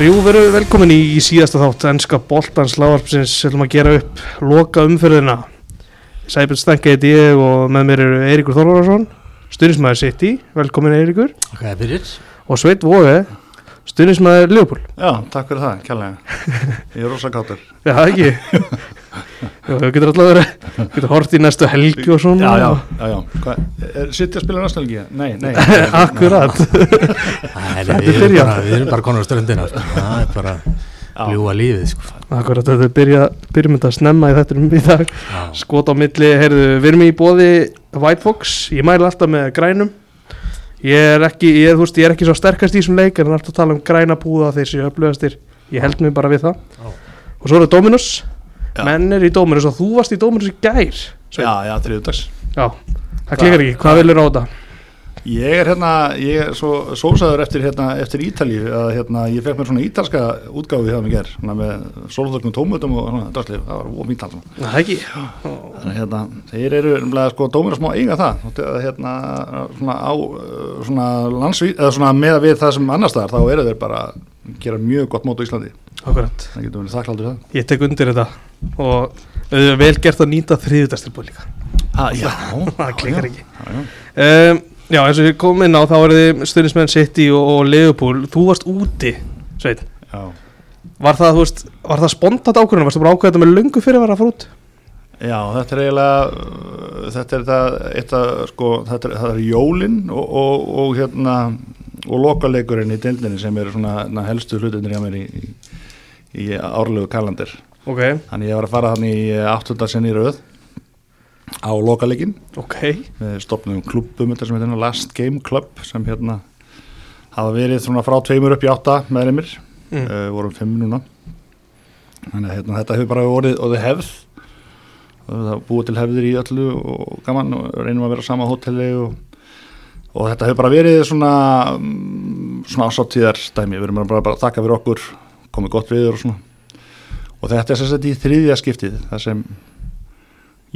Jú, veru velkomin í síðasta þátt ennska boltans lágarpsins við ætlum að gera upp loka umfyrðina Sæbjörn Stenka heiti ég og með mér eru Eiríkur Þorvarsson stuðnismæður City, velkomin Eiríkur. Ok, fyrir og Sveit Vóge stuðnismæður Leopold Já, takk fyrir það, kjærlega Ég er rosa kátur Já, ekki Já, við getur alltaf verið. Getur hort í næstu helgi og svona. Já, já, já, já. Hvað, er Sitt að spila næstu helgi? Nei, nei. Akkurat. Þetta er bara, við erum bara konar á ströndina sko. Það er bara ljúa lífið sko. Akkurat, þetta er byrja, byrjum þetta að snemma í þettunum í dag. Skot á milli, heyrðu, við erum í bóði White Fox, ég mæli alltaf með grænum. Ég er ekki ég þú veist, ég er ekki svo sterkast í þessum leik en það er alltaf tala um græna búða þeir séu upplöðastir ég held mig bara við það. Já. og svo er það Dominus, Já. menn er í Dominus og þú varst í Dominus í gær Sveinn. Já, já, þriðudags Já, það klikkar ekki, hvað vilur á þetta? Ég er hérna, ég er svo sósaður eftir, hérna, eftir Ítalíu að hérna, ég fekk mér svona ítalska útgáfi það með ger, svona með sólþögnum tómutum og svona drastlið, það var ómýnt alls Það ekki? Þannig hérna, þeir eru umlega sko dómir að smá eiga það. Hérna, svona á svona landsví, eða svona með við það sem annars staðar, þá eru þeir bara að gera mjög gott mót á Íslandi, Akkurat, það getur verið þakkláttur það. Ég tek undir þetta. Og það er vel gert að nýta þriðutastilbúð líka. Ah, Já, það klikkar ekki. Já, já. um, Já, eins og við komum inn á þá er þið stuðnismenn City og, og Liverpool. Þú varst úti, Sveit Já, Var það, þú veist, var það spontant ákvörðun? Varstu bara ákveða þetta með löngu fyrir að vera að fara út? Já, þetta er eiginlega uh, þetta er það, eitt að sko, þetta er, það er jólin og, og, og hérna og lokaleikurinn í deildinni sem eru svona na, helstu hlutinir hjá mér í, í, í árlegu kalendir Ok, þannig ég var að fara hann í áttundasinn í röð á lokaleikin ok. Við stopnum klubbum þetta sem heitir hérna Last Game Club sem hérna hafa verið svona frá tveimur upp í átta meðleimir mm. uh, vorum fimm núna. Þannig að hérna, þetta hefur bara orðið, hefð. Og það búið til hefðir í öllu og gaman og reynum að vera sama hóteli og, og þetta hefur bara verið svona mm, svona ásáttíðar dæmi, við erum bara, bara að þakka fyrir okkur komið gott viður og svona. Og þetta er sagt í þriðja skiptið þar sem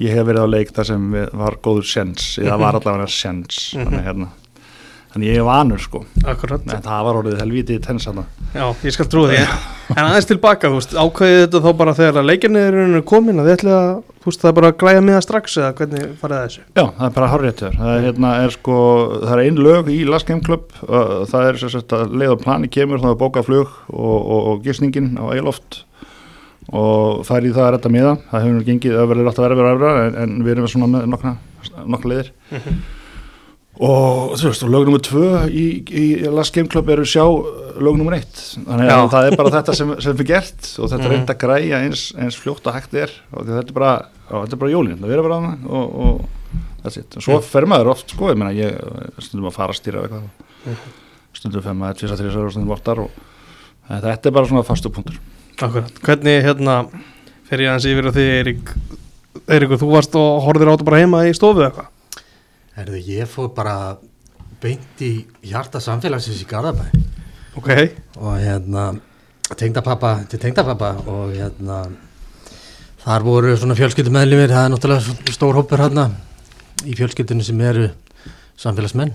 ég hef verið á leik þar sem var góður sjens eða var allavega sjens þannig, hérna, þannig ég er vanur sko. Akkurat, en það var orðið helvítið tens já, ég skal trúa því. En aðeins tilbaka, ákveðið þetta þá bara þegar leikinni eru komin að þið ætli að, það er bara að græja miða strax eða hvernig farið það þessu? Já, það er bara hárréttur. Það er, hérna, er sko, það er ein lög í Last Game Club, það er leið og plani kemur, það er bókað flug og, og, og gisningin á Eiloft og fær í það að redda miða. Það hefur nú gengið öfverðir átt að vera verið öfra en, en við erum svona með nokkra, nokkra leiðir. Og þú veist, og lög nummer tvö í, í Last Game Club eru sjá lög nummer eitt. Þannig að Já. það er bara þetta sem, sem fyrir gert og þetta Mhm. er reynd að græja eins, eins fljótt og hægt er og þetta er bara, er bara jólinn, það verður bara hana og, og that's it. Svo fer maður oft, sko, ég meina, ég stundum að fara að stýra eitthvað, stundum fer maður tvisa, þrjus og stundum vortar og þetta er bara svona fastu punktur. Akkurat, hvernig hérna fer ég aðeins yfir á því Eirík? Eiríkur, þú varst og horfðir á þetta bara heima í stofu eða eitthvað Herðu, ég fór bara beint í hjarta samfélagsins í Garðabæ. Ok, og hérna tengdapappa til tengdapappa og hérna þar voru svona fjölskyldumæðlimir það er náttúrulega stór hópur hérna í fjölskyldinu sem eru samfélagsmenn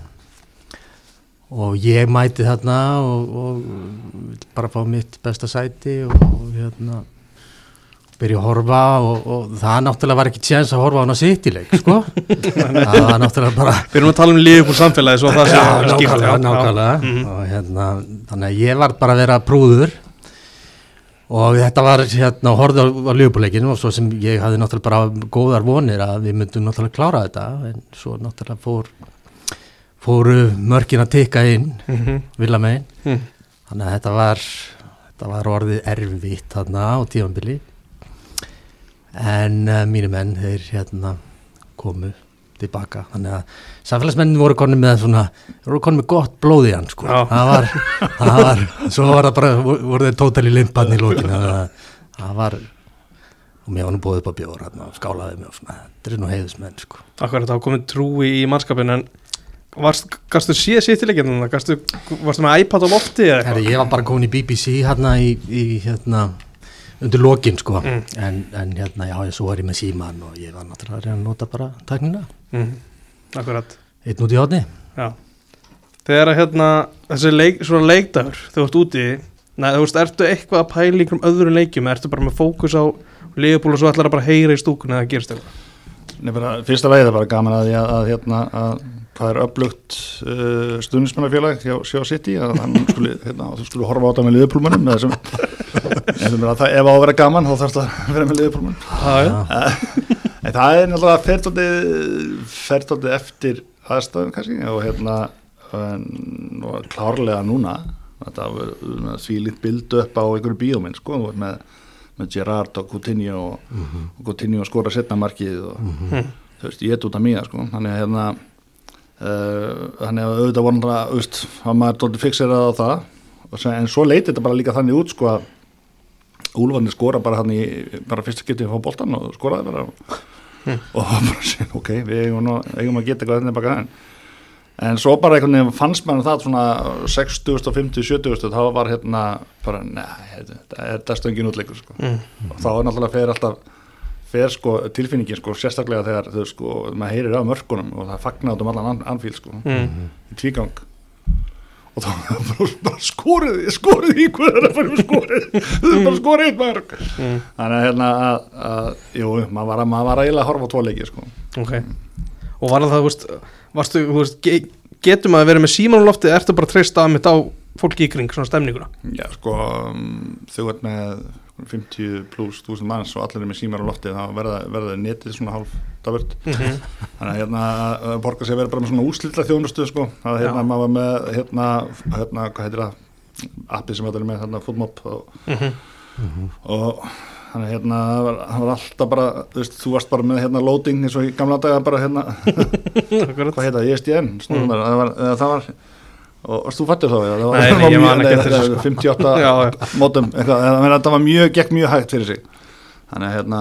og ég mæti þarna og, og bara fá mitt besta sæti og, og hérna byrja að horfa og, og það náttúrulega var ekki tjens að horfa á hana sitt í leik sko það var náttúrulega bara erum að tala um lífið samfélagi svo það sé já. nákvæmlega. Mhm. og hérna, þannig að ég var bara að vera prúður og þetta var hérna, horfði á, á liðbúleikinu og svo sem ég hafði náttúrulega bara góðar vonir að við myndum náttúrulega klára þetta en svo náttúrulega fór fóru mörkin að tikka inn Mhm. vilja megin, Mhm. þannig að þetta var þetta var orðið erfitt þarna á tífambili en uh, mínu menn þeir hérna komu tilbaka þannig að samfélagsmennin voru konni með svona voru konni með gott blóð í hann sko. Já. það var, það var svo var það bara, voru þeir tótali limpan í lókinu það, það var og mér var nú búið upp á bjóður skálaði mig og svona, þetta er nú heiðismenn sko. Akkurat, það var komið trúi í mannskapin en gastu síða sýttileginn gastu, varstu með iPad á lofti eða eitthvað? ég var bara komin í BBC hérna í, í hérna undir lokin sko. Mm. en, en hérna já, svo var ég með síman og ég var náttúrulega að reyna að nota bara tæknina. Mhm. Akkurat, einn út í hodni já. Þegar hérna, þessi leik, svona leikdagur, þú ert úti Nei, þú veist, ertu eitthvað að pæla í einhverjum öðrum leikjum? Eða ertu bara með fókus á Leopold og svo ætlar að bara heyra í stúkunni eða gerist eitthvað? Nei, bara, fyrsta lagi er bara gaman að, því að, að, hérna, að það er upplugt uh, stuðnismannafélag hjá, hjá City að hann skuli, hérna, þú skuli horfa á þetta með liðupúlmannum með þessum ef það ef á að vera gaman þá þarf það að vera með liðupúlmann Já, já, en það er náttúrulega ferðaldið eftir aðstæðum kannski og hérna en, og klárlega núna þetta var því lít bildu upp á einhverju bíóminn sko með, með Gerard og Coutinho og, og Coutinho skora setna markið og þú veist, ég er út af mýja sko þannig að hérna þannig að auðvitað voru veist, að maður tótti fixerað á það en svo leiti þetta bara líka þannig út sko að Úlfarnir skora bara hann í bara fyrsta getið á boltan og skoraði bara og, og bara sér, ok, við eigum, nú, eigum að geta eitthvað þenni baka en en svo bara einhvern veginn fannst mann það svona 60, 50, 70 þá var hérna bara, neða, þetta er stöngin útleikur sko. mm. og þá er náttúrulega fer alltaf fer sko tilfinningin sko sérstaklega þegar þau sko, maður heyrir á mörkunum og það fagnar um allan an, anfíl sko Mm. í tvígang. Og þá er bara, bara skorið skorið í hvað er að fara með skorið. Þau er bara skorið eitt mörg Mm. þannig að hérna að, að, jú, maður var, að- maður var eiginlega að horfa á tvo leiki sko. Ok. Og var það, þú veist, varstu, þú veist ge getum að vera með síman á lofti ertu bara að treysta að mitt á fólki í kring svona stemninguna? Já, sko, um, þú ert með 50 pluss 1000 manns og allir er með símar á lofti þá verða, verða netið svona hálf davört mm -hmm. þannig að hérna að borga sér verið bara með svona úslilla þjónustu sko, að hérna Já. maður með hérna, hérna, hvað heitir það appið sem allir er með, hérna, foodmob og, og þannig að hérna, það var, alltaf bara þú veist, þú varst bara með hérna loading eins og í gamla daga bara hérna, hvað heita, það, ESDN snúðum mm. það var, það var og varst þú fættur þá? eða? Það var- Nei, nei, ég man mjög- ekki eftir þessu, sko. 58 Já, já. mótum, það- var mjög, gekk mjög hægt fyrir sig þannig að hérna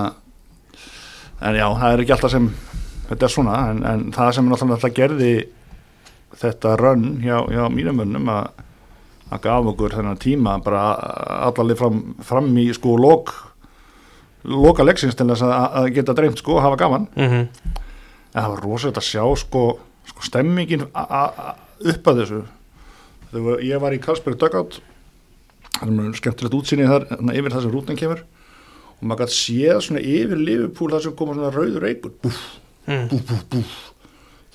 en já, það er ekki alltaf sem þetta er svona, en, en það sem náttúrulega alltaf gerði þetta rönn hjá, hjá mínum mönnum að að gaf okkur þennan tíma bara allarlega fram, fram í sko lok loka leiksins til þess að, að geta dreymt sko og hafa gaman Mm en það var rosalega að sjá sko, sko stemmingin upp að þessu Þegar ég var í Karlsberg Dugout það er mjög skemmtilegt útsýni þar þarna yfir það sem rútan kemur. Og maður gæti séð svona yfir Liverpool það sem koma svona rauður reykur. Búf, Mm. búf, búf, búf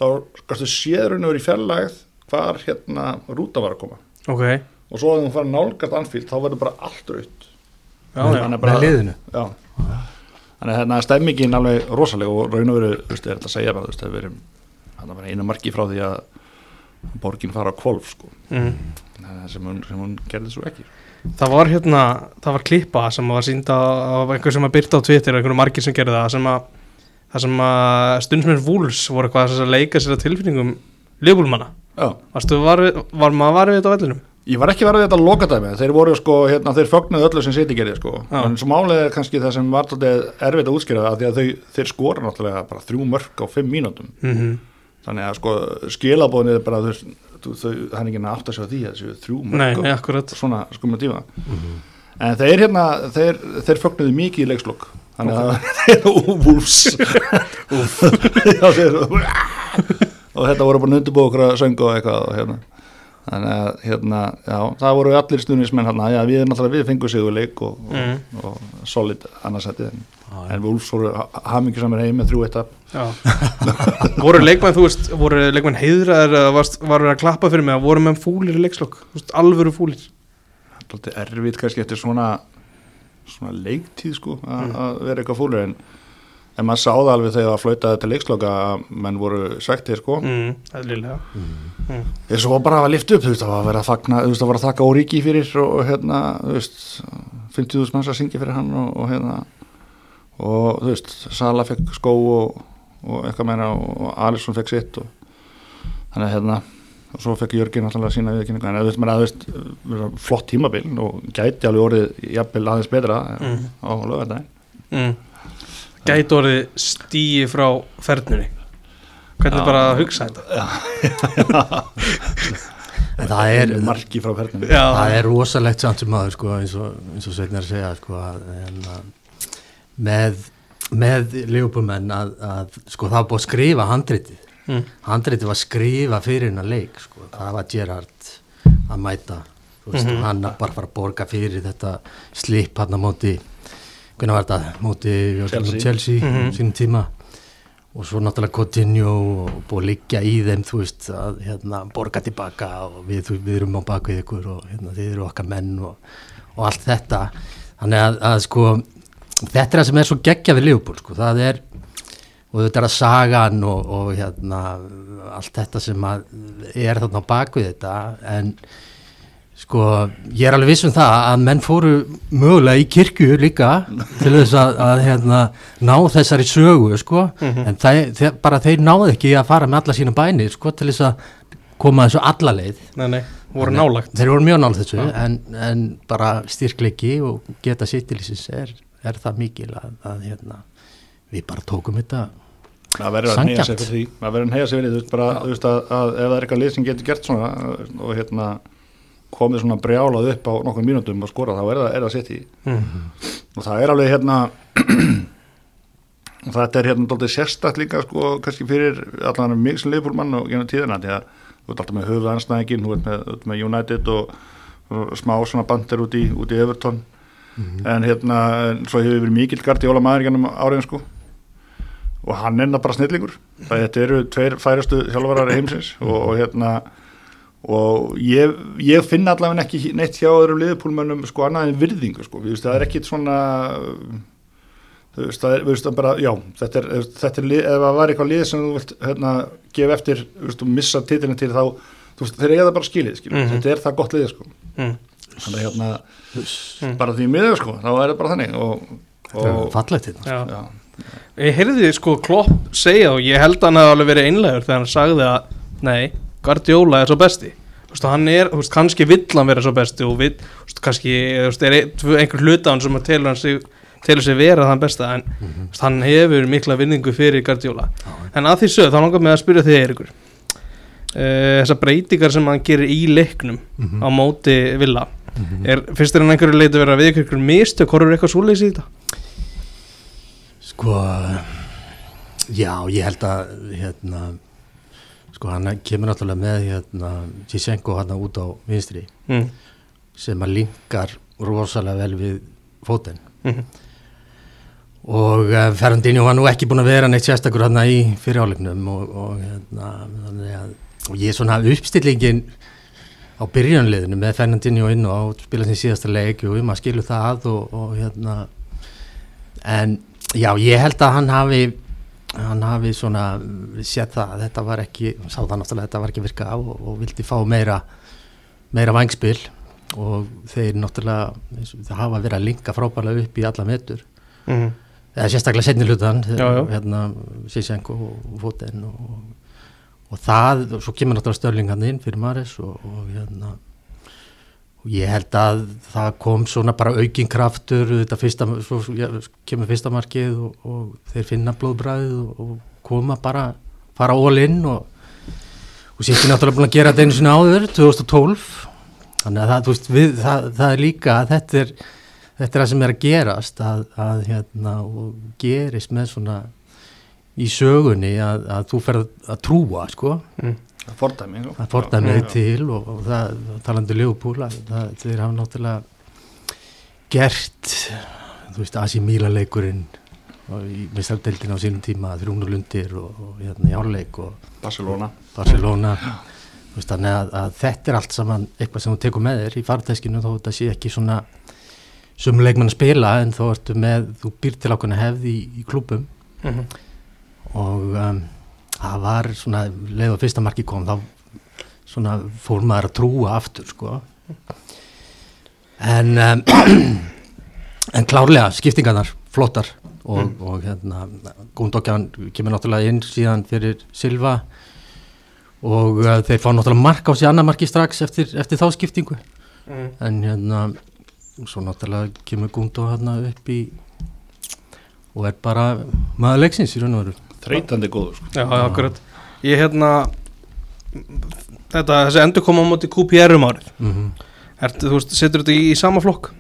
þá gæti séð raun og verið í fjarlægð hvar hérna rúta var að koma. Ok, og svo að hún fara nálgast anfíld þá verður bara allt raut Þannig bara- með liðinu? Já. Þannig að hérna stemmingin alveg rosalega og raun og veru, þú veist, er þetta að segja bara, þú veist, það verið það var einu marki frá því að borgin fara á kvolf, sko. Mm. Sem hún, sem hún gerði svo ekki. Það var hérna, það var klippa sem var sínda af einhver sem að byrta á Twitter einhverju margir sem gerði það sem að það sem að stundsmenn Wools voru eitthvað að leika sér að tilfinningum liðbúlmanna Varstu, var, var maður varfið þetta á vellinum? Ég var ekki verið þetta að loka dæmi, þeir voru sko, hérna, þeir fögnuðu öllu sem City gerði sko, Já. en svo málið er kannski það sem var erfitt að útskýra það, því að þau, þeir skora náttúrulega bara þrjú mörg á fimm mínútum, Mm þannig að sko skilabóðin er bara, þú veist, þú- þau, það er ekki að átta sig á því að þessu þrjú mörg akkurat. svona skumma tíma, en þeir hérna, þeir, þeir fögnuðu mikið í leikslokk, þannig að þeir eru þeir, og þetta voru bara að söngu og eitthvað og hérna þannig að hérna, já, það voru allir stuðnismenn hérna, já, við náttúrulega við fengum sig leik og, og, Mm. og solid annarsætti en, en við Úlfs voru hamingi saman heim með þrjú eitt Já. voru leikmenn, þú veist, voru leikmenn heiðraðar eða varst, var að klappa fyrir mig að voru menn fúlir í leikslokk, alvöru fúlir Dálítið erfitt kannski eftir svona svona leiktíð sko a- Mm. að vera eitthvað fúlir en en maður sáði alveg þegar það flautaði til leiksloka að menn voru svektir sko mm, eðlilega mm. Ég svo bara að lift upp, þú veist, það var að vera að fagna, þú veist, það var að þakka Óríki fyrir og, og hérna, þú veist, 50.000 manns að syngja fyrir hann og, og hérna, og þú veist, Sala fekk skó og, og eitthvað meira og Alisson fekk sitt og þannig að hérna, og svo fekk Jörgin alltaf sína viðkynningu, en þú veist, maður, þú veist, vera flott tímabil og gæti alveg orðið jafnvel aðeins betra Mm. á lögandaginn. Mm. Gæti orðið stíi frá fernunni hvernig Já. bara að hugsa þetta en það er, marki frá fernum. Já, það er rosalegt samt sem maður sko, eins og, eins og Sveitnar segja sko, að, en, að, með, með Leopoldmenn að, að sko, það var búið að skrifa handritið mm. handritið var skrifa fyrir hennar leik sko. það var Gerard að mæta veist, Mhm. hann að bara fara að borga fyrir þetta slip hann á móti hvernig var þetta, móti Chelsea. Chelsea Mhm. sínum tíma og svo náttúrulega Coutinho og búið að liggja í þeim þú veist, að hérna, borga tilbaka og við, við erum á bakvið ykkur og hérna, þið eru okkar menn og, og allt þetta þannig að, að sko þetta er það sem er svo geggja við Liverpool sko, það er og þetta er að sagan og, og hérna allt þetta sem að er þarna á bakvið þetta en sko ég er alveg viss um það að menn fóru mögulega í kirkju líka til þess að, að hérna, ná þessari sögu sko. En það, þeir, bara þeir náðu ekki að fara með alla sína bænir sko til þess að koma þessu alla leið. Nei, nei, voru nálagt þeir voru mjög nála þessu en, en bara styrkleiki og geta sittilísins er, er það mikil að, að hérna, við bara tókum þetta Það verður að neyja sig Sanngjarnt. fyrir því. Það verður að neyja sig fyrir því Þú veist bara, þú veist að, að ef það er eitthvað lið sem getur gert svona og hérna komið svona brjálað upp á nokkur mínútum og skora þá er það, er það sitt í. Mm. og það er alveg hérna og þetta er hérna dálítið sérstakt líka sko kannski fyrir allan mig sem leifbúlmann og genið tíðina því að þú ert alltaf með höfuð anstæðingin þú ert með, með United og, og smá svona bandir út í, út í Everton. En hérna en svo hefur verið mikill gart í óla maður gennum áriðin sko. Og hann er bara snillingur. Það þetta eru tveir færastu hjálfarar heimsins og, og hérna og ég, ég finna allavega ekki neitt hjá öðrum liðupúlmönnum sko annað en virðingu sko, Við veist, það er ekkit svona þú veist, það er, veist, það bara, já þetta er, þetta er lið, ef það var eitthvað lið sem þú vilt hérna, gefa eftir, þú veist, og missa titilin til þá, þú veist, þeir eiga það bara skilið skilið, Mhm. þetta er það gott lið sko Mm. þannig að hérna, bara því miður sko, þá er það bara þannig og, þetta og fallegt hérna Já. já, Ég heyrði sko Klopp segja og ég held að hann hafi alveg verið einlegur þegar hann sagði að nei, Guardiola er svo besti Þú veist, hann er, þú veist, kannski vill hann vera svo besti og vill, þú veist, kannski er ein- einhver hluta hann sem að telur hann sig telur sig vera þann besta en mm -hmm. hann hefur mikla vinningu fyrir Guardiola en að því sögð, þá langar mig að spyrja þig Eiríkur uh, þessar breytingar sem hann gerir í leiknum Mhm. á móti Villa Mhm. er, finnst þér hann einhverju leiti vera við ykkur mistök, horfur eitthvað svoleiðis í þetta? Sko, já, ég held að, hérna, sko, hann kemur náttúrulega með, hérna, Sisenko hann út á vinstri. Mm. sem að linkar rosalega vel við fótinn. Mm og uh, Ferrandinho var nú ekki búin að vera neitt sérstakur hann í fyrirálegnum og, og, hérna, þannig að, og ég er svona uppstillingin á byrjunliðinu með Fernandinho inn og spila sin síðasta leik. Og maður skilur það og, og hérna. En já, ég held að hann hafi hann hafi svona séð það að þetta var ekki, sá það náttúrulega þetta var ekki virka á og, og vildi fá meira meira vangspil og þeir náttúrulega og það hafa verið að linka frábærlega upp í alla metur -hmm. eða sérstaklega setni hlutan hérna Sisenko og Foten og, og það, og svo kemur náttúrulega Störling hann inn fyrir Maris og, og hérna og ég held að það kom svona bara aukin kraftur þetta fyrsta, svo ja, kemur fyrsta markið og, og þeir finna blóðbræðið og, og koma bara fara all in og og sér náttúrulega búin að gera þetta einu sinni áður 2012 þannig að það, veist, við, það, það er líka þetta er, þetta er það sem er að gerast að, að hérna gerist með svona í sögunni að, að þú ferð að trúa sko, mm. Það fordæmi sko. að fordæmi Já, þig já. til og, og það, talandi að það, þeir hafa náttúrulega gert þú veist, Asi Míla leikurinn og í mistaldeldin á sínum tíma þrjúnulundir og, og hérna í áleik og Barcelona Barcelona Þú veist, þannig að, að þetta er allt saman eitthvað sem þú tekur með þér í farteskinu þó þetta sé ekki svona sömu leikmann að spila en þó ertu með þú býr til ákveðna hefð í, í klúbum Mm og um, það var svona leið og fyrsta marki kom þá svona fór maður að trúa aftur sko. En um, en klárlega skiptingarnar flottar og, og hérna Gúndokjan kemur náttúrulega inn síðan fyrir Silva og uh, þeir fá náttúrulega mark á sig annar marki strax eftir, eftir þá skiptingu. Mm. en hérna svo náttúrulega kemur Gúndó hérna upp í og er bara maður leiksins í raun og veru þreytandi góður sko. Já, já, akkurat Ég hérna Þetta, þessi endur koma á móti QPR um árið mm -hmm. Ertu, þú veist, setur þetta í, í sama flokk?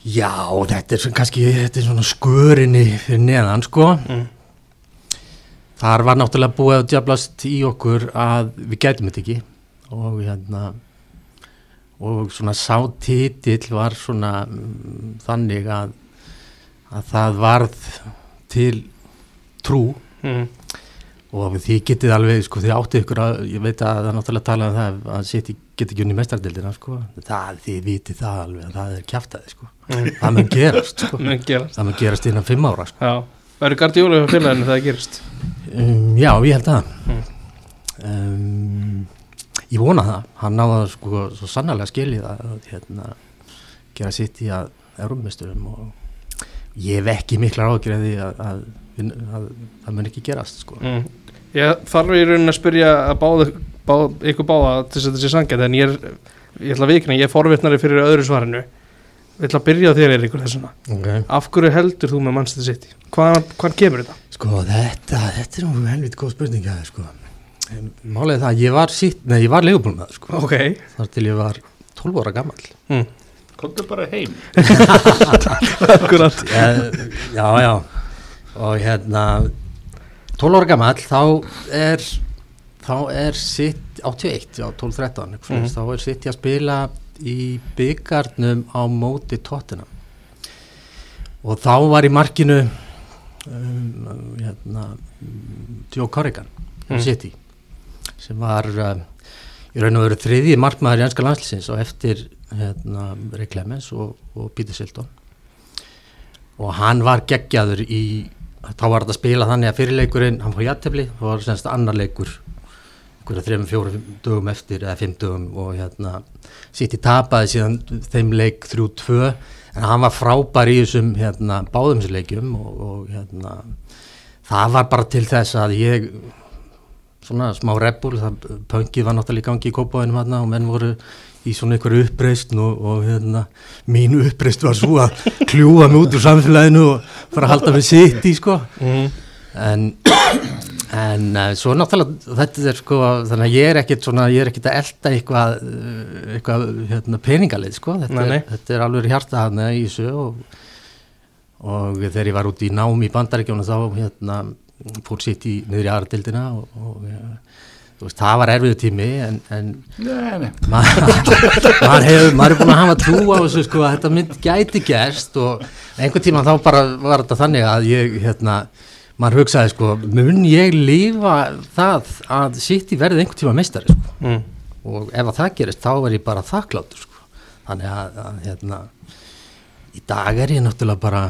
Já, þetta er kannski þetta er svona skörinni fyrir neðan sko Mm. þar var náttúrulega búið að djablast í okkur að við gætum þetta ekki og hérna og svona sá titill var svona mm, þannig að, að það varð til trú. Mm. og þið getið alveg, sko, þið áttu ykkur að, ég veit að það er náttúrulega talað um það að City geti ekki unni mestardildina, sko. Það, þið vitið það alveg, að það er kjaftaði, sko. Það mun gerast, sko. Það mun gerast innan fimm ára, sko. Já, verður Guardiola hjá félaginu það gerist? Um, já, ég held að. Mm. um, ég vona það. Hann náða sko svo sannarlega skilið að hérna, gera sitt í að erumisturum og ég hef ekki miklar ágjörði að, að, að, að það mun ekki gerast sko. mm. Ég þarf í rauninni að spyrja að báða, báða, ykkur báða til þess að þetta sé sangjað en ég er, ég ætla að vikna, ég er forvitnari fyrir öðru svarinu Ég ætla að byrja á þér Eiríkur þessuna okay. Af hverju heldur þú með City? Hvaðan, hvaðan kemur þetta? sko þetta þetta er nú helviti góð spurning að sko. málega það, ég var sitt nei, ég var leifbólmaður sko. Ok þar til ég var 12 ára gammal mm. Komdu bara heim. Akkurat. Já, já, já. Og hérna 12 ára gammal þá er þá er sitt 81, já 12-13 mm þá er sitt að spila í byggarnum á móti tóttina og þá var í markinu um, hérna Joe Corrigan Mm. City sem var uh, í raun og veru þriðji markmaður í ennska landslýsins og eftir hérna, Ray Clemens og, og Peter Silton og hann var geggjaður í þá var þetta að spila þannig að fyrirleikurinn hann fór jættefli, þá var semst annar leikur einhverja þrejum, fjórum dögum eftir eða fimm dögum og hérna í tapaði síðan þeim leik 3-2 en hann var frábær í þessum hérna báðumsleikjum og, og hérna það var bara til þess að ég svona smá rebbul, það pöngið var náttúrulega í gangi í kópáinum hérna og menn voru í svona einhverju uppreist og, og hérna, mínu uppreist var svo að kljúa mig út úr samfélaginu og fara að halda mig sitt í sko mm. en, en uh, svo náttúrulega þetta er sko, þannig að ég er ekkit svona, ég er ekkit að elda eitthvað uh, eitthvað hérna, peningalið sko þetta, Nei, nei. Er, þetta er alveg hjarta hann í þessu og, og þegar ég var út í nám í bandaríkjónu þá hérna fór sitt í niður í aðradildina og, og ja, þú veist, það var erfiðu tími en, en Nei, nei maður maður er búin að hafa trú á þessu sko að þetta mynd gæti gerst og einhvern tíma þá bara var þetta þannig að ég hérna, maður hugsaði sko mun ég lifa það að sitt í verðið einhvern tíma meistari sko Mm. og ef að það gerist þá er ég bara þakkláttur sko þannig að, að hérna í dag er ég náttúrulega bara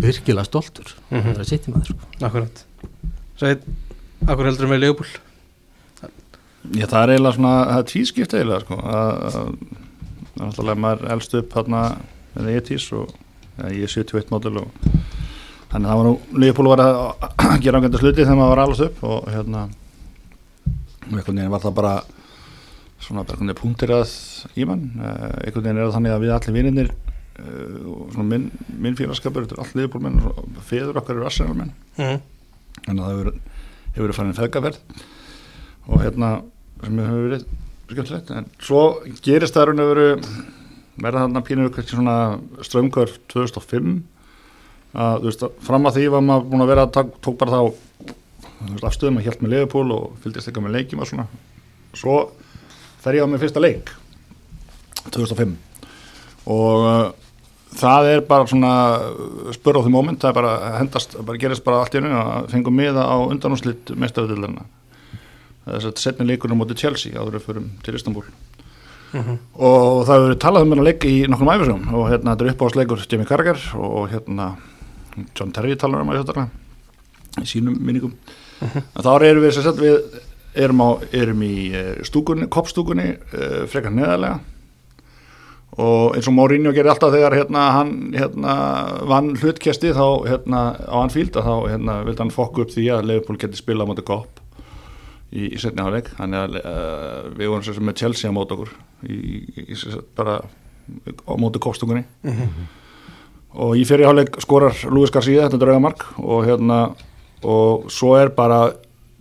virkilega stoltur Mhm. að vera sitt í maður sko Akkurat Sveit, akkur heldur með Leopold? Já, það er eiginlega svona, það er tvískipt eiginlega sko, að, að, að náttúrulega maður elst upp hérna með E-tís og ja, ég er 71 módul og þannig að það var nú, Leopold var að að gera ágænda sluti þegar maður var alast upp og hérna einhvern veginn var það bara svona bara einhvern veginn punktirað í mann uh, einhvern veginn er það þannig að við allir vinnir uh, og svona minn, minn félagskapur þetta er allir Leopold menn og feður okkar eru Arsenal menn. Mm. að það hefur verið farin feðgaferð. Og hérna sem hefur verið skemmtilegt en svo gerist það raun og veru verða þarna pínur kannski svona strömmkvör 2005 að þú veist að fram að því var maður búin að vera að tók, bara þá afstöðum að hjælt með Leopold og fylgdist eitthvað með leikjum og svona. Svo fer ég á mig fyrsta leik 2005 og uh, það er bara svona spör á því moment, það er bara hendast, bara gerist bara allt í einu að fengum miða á undanúslitt meistaröðulegna þess að setni leikunum móti Chelsea áður við förum til Istanbul Mhm. og það hefur verið talað um hennar leik í nokkrum æfisum og hérna þetta er uppáðsleikur Jamie Carragher og hérna John Terry talar um að þetta í sínum minningum. En þá erum við, sagt, við erum, á, erum í eh, stúkunni, koppstúkunni uh, frekar neðarlega. Og eins og Mourinho gerir alltaf þegar hérna, hann hérna, vann hlutkesti þá hérna, á Anfield að þá hérna, vildi hann fokka upp því að Leopold geti spilað á móti kopp í, í setni áleik þannig að uh, við vorum sem sagt með Chelsea á móti okkur í, í, í, bara á móti koppstúkunni og í fyrir áleik skorar Luis García þetta draugamark og hérna og svo er bara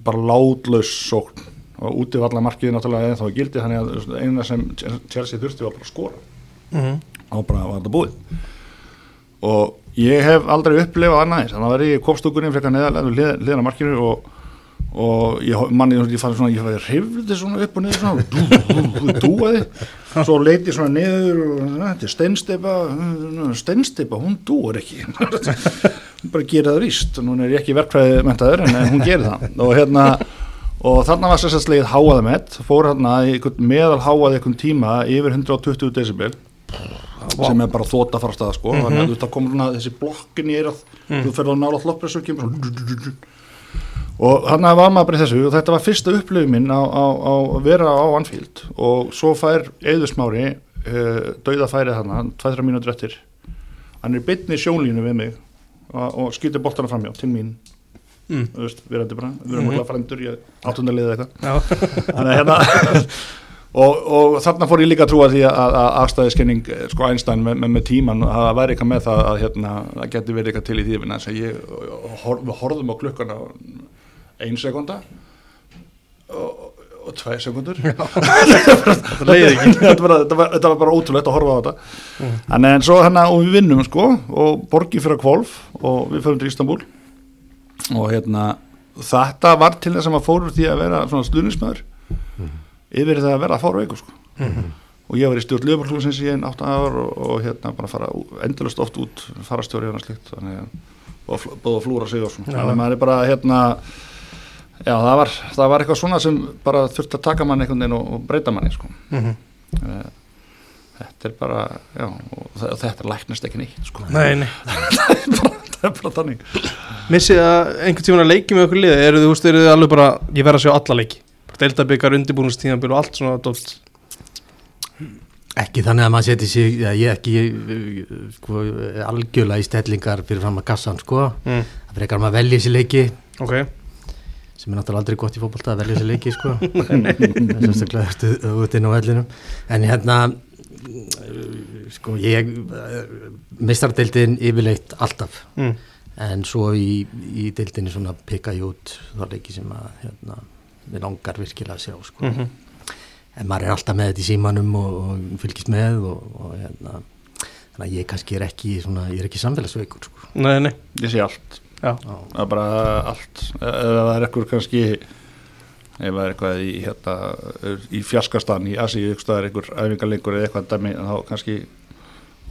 bara látlaus sókn. Og úti var allar markið náttúrulega eða þá í gildi þannig að eina sem Chelsea þurfti var bara að skora. Mm. og bara var þetta búið. Og ég hef aldrei upplifað annað þannig að það var í kopstúkunni frekar neðarlega við hlið- hliðina á markinu og, og ég manni ég fann svona, ég hrifði svona upp og niður svona, dú, dú, dú, dúaði. Svo leiti svona niður og þetta er steinsteipa steinsteipa, hún dúur ekki. Hún bara gera það víst. Og núna er ég ekki verkfræði mentaður en, hún gerir það. Og hérna og þarna var sérstaklega háaði með fór hérna meðal háaði einhvern tíma yfir 120 decibel sem er bara þóta fara stað sko. þannig að þú veist að koma svona þessi blokkin í eirað þú ferður á nála hlopppressu og kemur svona og hann var maður bara í þessu og þetta var fyrsta upplifin minn á, á, á að vera á Anfield og svo fær Eðusmári uh, dauðafærið hann, 2-3 mínútur eftir hann er bytni sjónlínu við mig og, og skýtir boltana framjá til mín Mm. þú veist, við erum bara, við erum Mhm. mm. frendur í áttundalið eitthvað Þannig að hérna og, og þarna fór ég líka að trúa því að, afstæðiskenning sko Einstein með, með, með tíman að væri eitthvað með það að hérna, það geti verið eitthvað til í því að ég, við horfðum á klukkana ein sekunda og, og tvei sekundur það leiði ekki. Þetta, var, þetta, var, þetta var bara ótrúlegt að horfa á þetta. Mm. en, en svo hérna og við vinnum sko og borgi fyrir að kvolf og við förum til Ístanbúl og hérna þetta var til þess að maður fór úr því að vera svona sluðnismæður yfir í það að vera að fára veiku sko. og ég var í stjórn Ljöfarklúsins í einn 8 ár og, og hérna bara fara endalust oft út fara stjóri og slikt og búið að flúra sig og svona. Þannig að maður er bara hérna já það var, það var eitthvað svona sem bara þurfti að taka mann einhvern veginn og, og breyta manni sko. Mhm. Eh, þetta er bara já, þetta læknast ekki neitt sko. Nei, nei það er bara þannig Missið að einhvern tíman að leiki með okkur liði eru þið, þú veist, eru þið alveg bara ég verð að sjá alla leiki Deildabikar, undirbúinustíðanbíl og allt svona dótt Ekki þannig að maður seti sig, já, ég ekki sko, algjörlega í stellingar fyrir fram að gassan sko. mm. Það frekar maður að velja sér leiki Ok, sem er náttúrulega aldrei gott í fótbolta að velja sér leiki sko. Sérstaklega eftir út inn á vellinum. En hérna, sko, ég, mistardeildin yfirleitt alltaf. mm. En svo í, í deildinni svona pikka ég út þá leiki sem að, hérna, við langar virkilega að sjá sko. Mm en maður er alltaf með þetta í símanum og, og fylgist með og, og hérna, þannig að ég kannski er ekki svona, ég er ekki samfélagsveikur sko. Nei, nei ég sé allt. Það er bara allt ef það er eitthvað kannski ef það er eitthvað í, hérna, í fjaskastan í Asi það er einhver æfingarleikur eða eitthvað dæmi þá kannski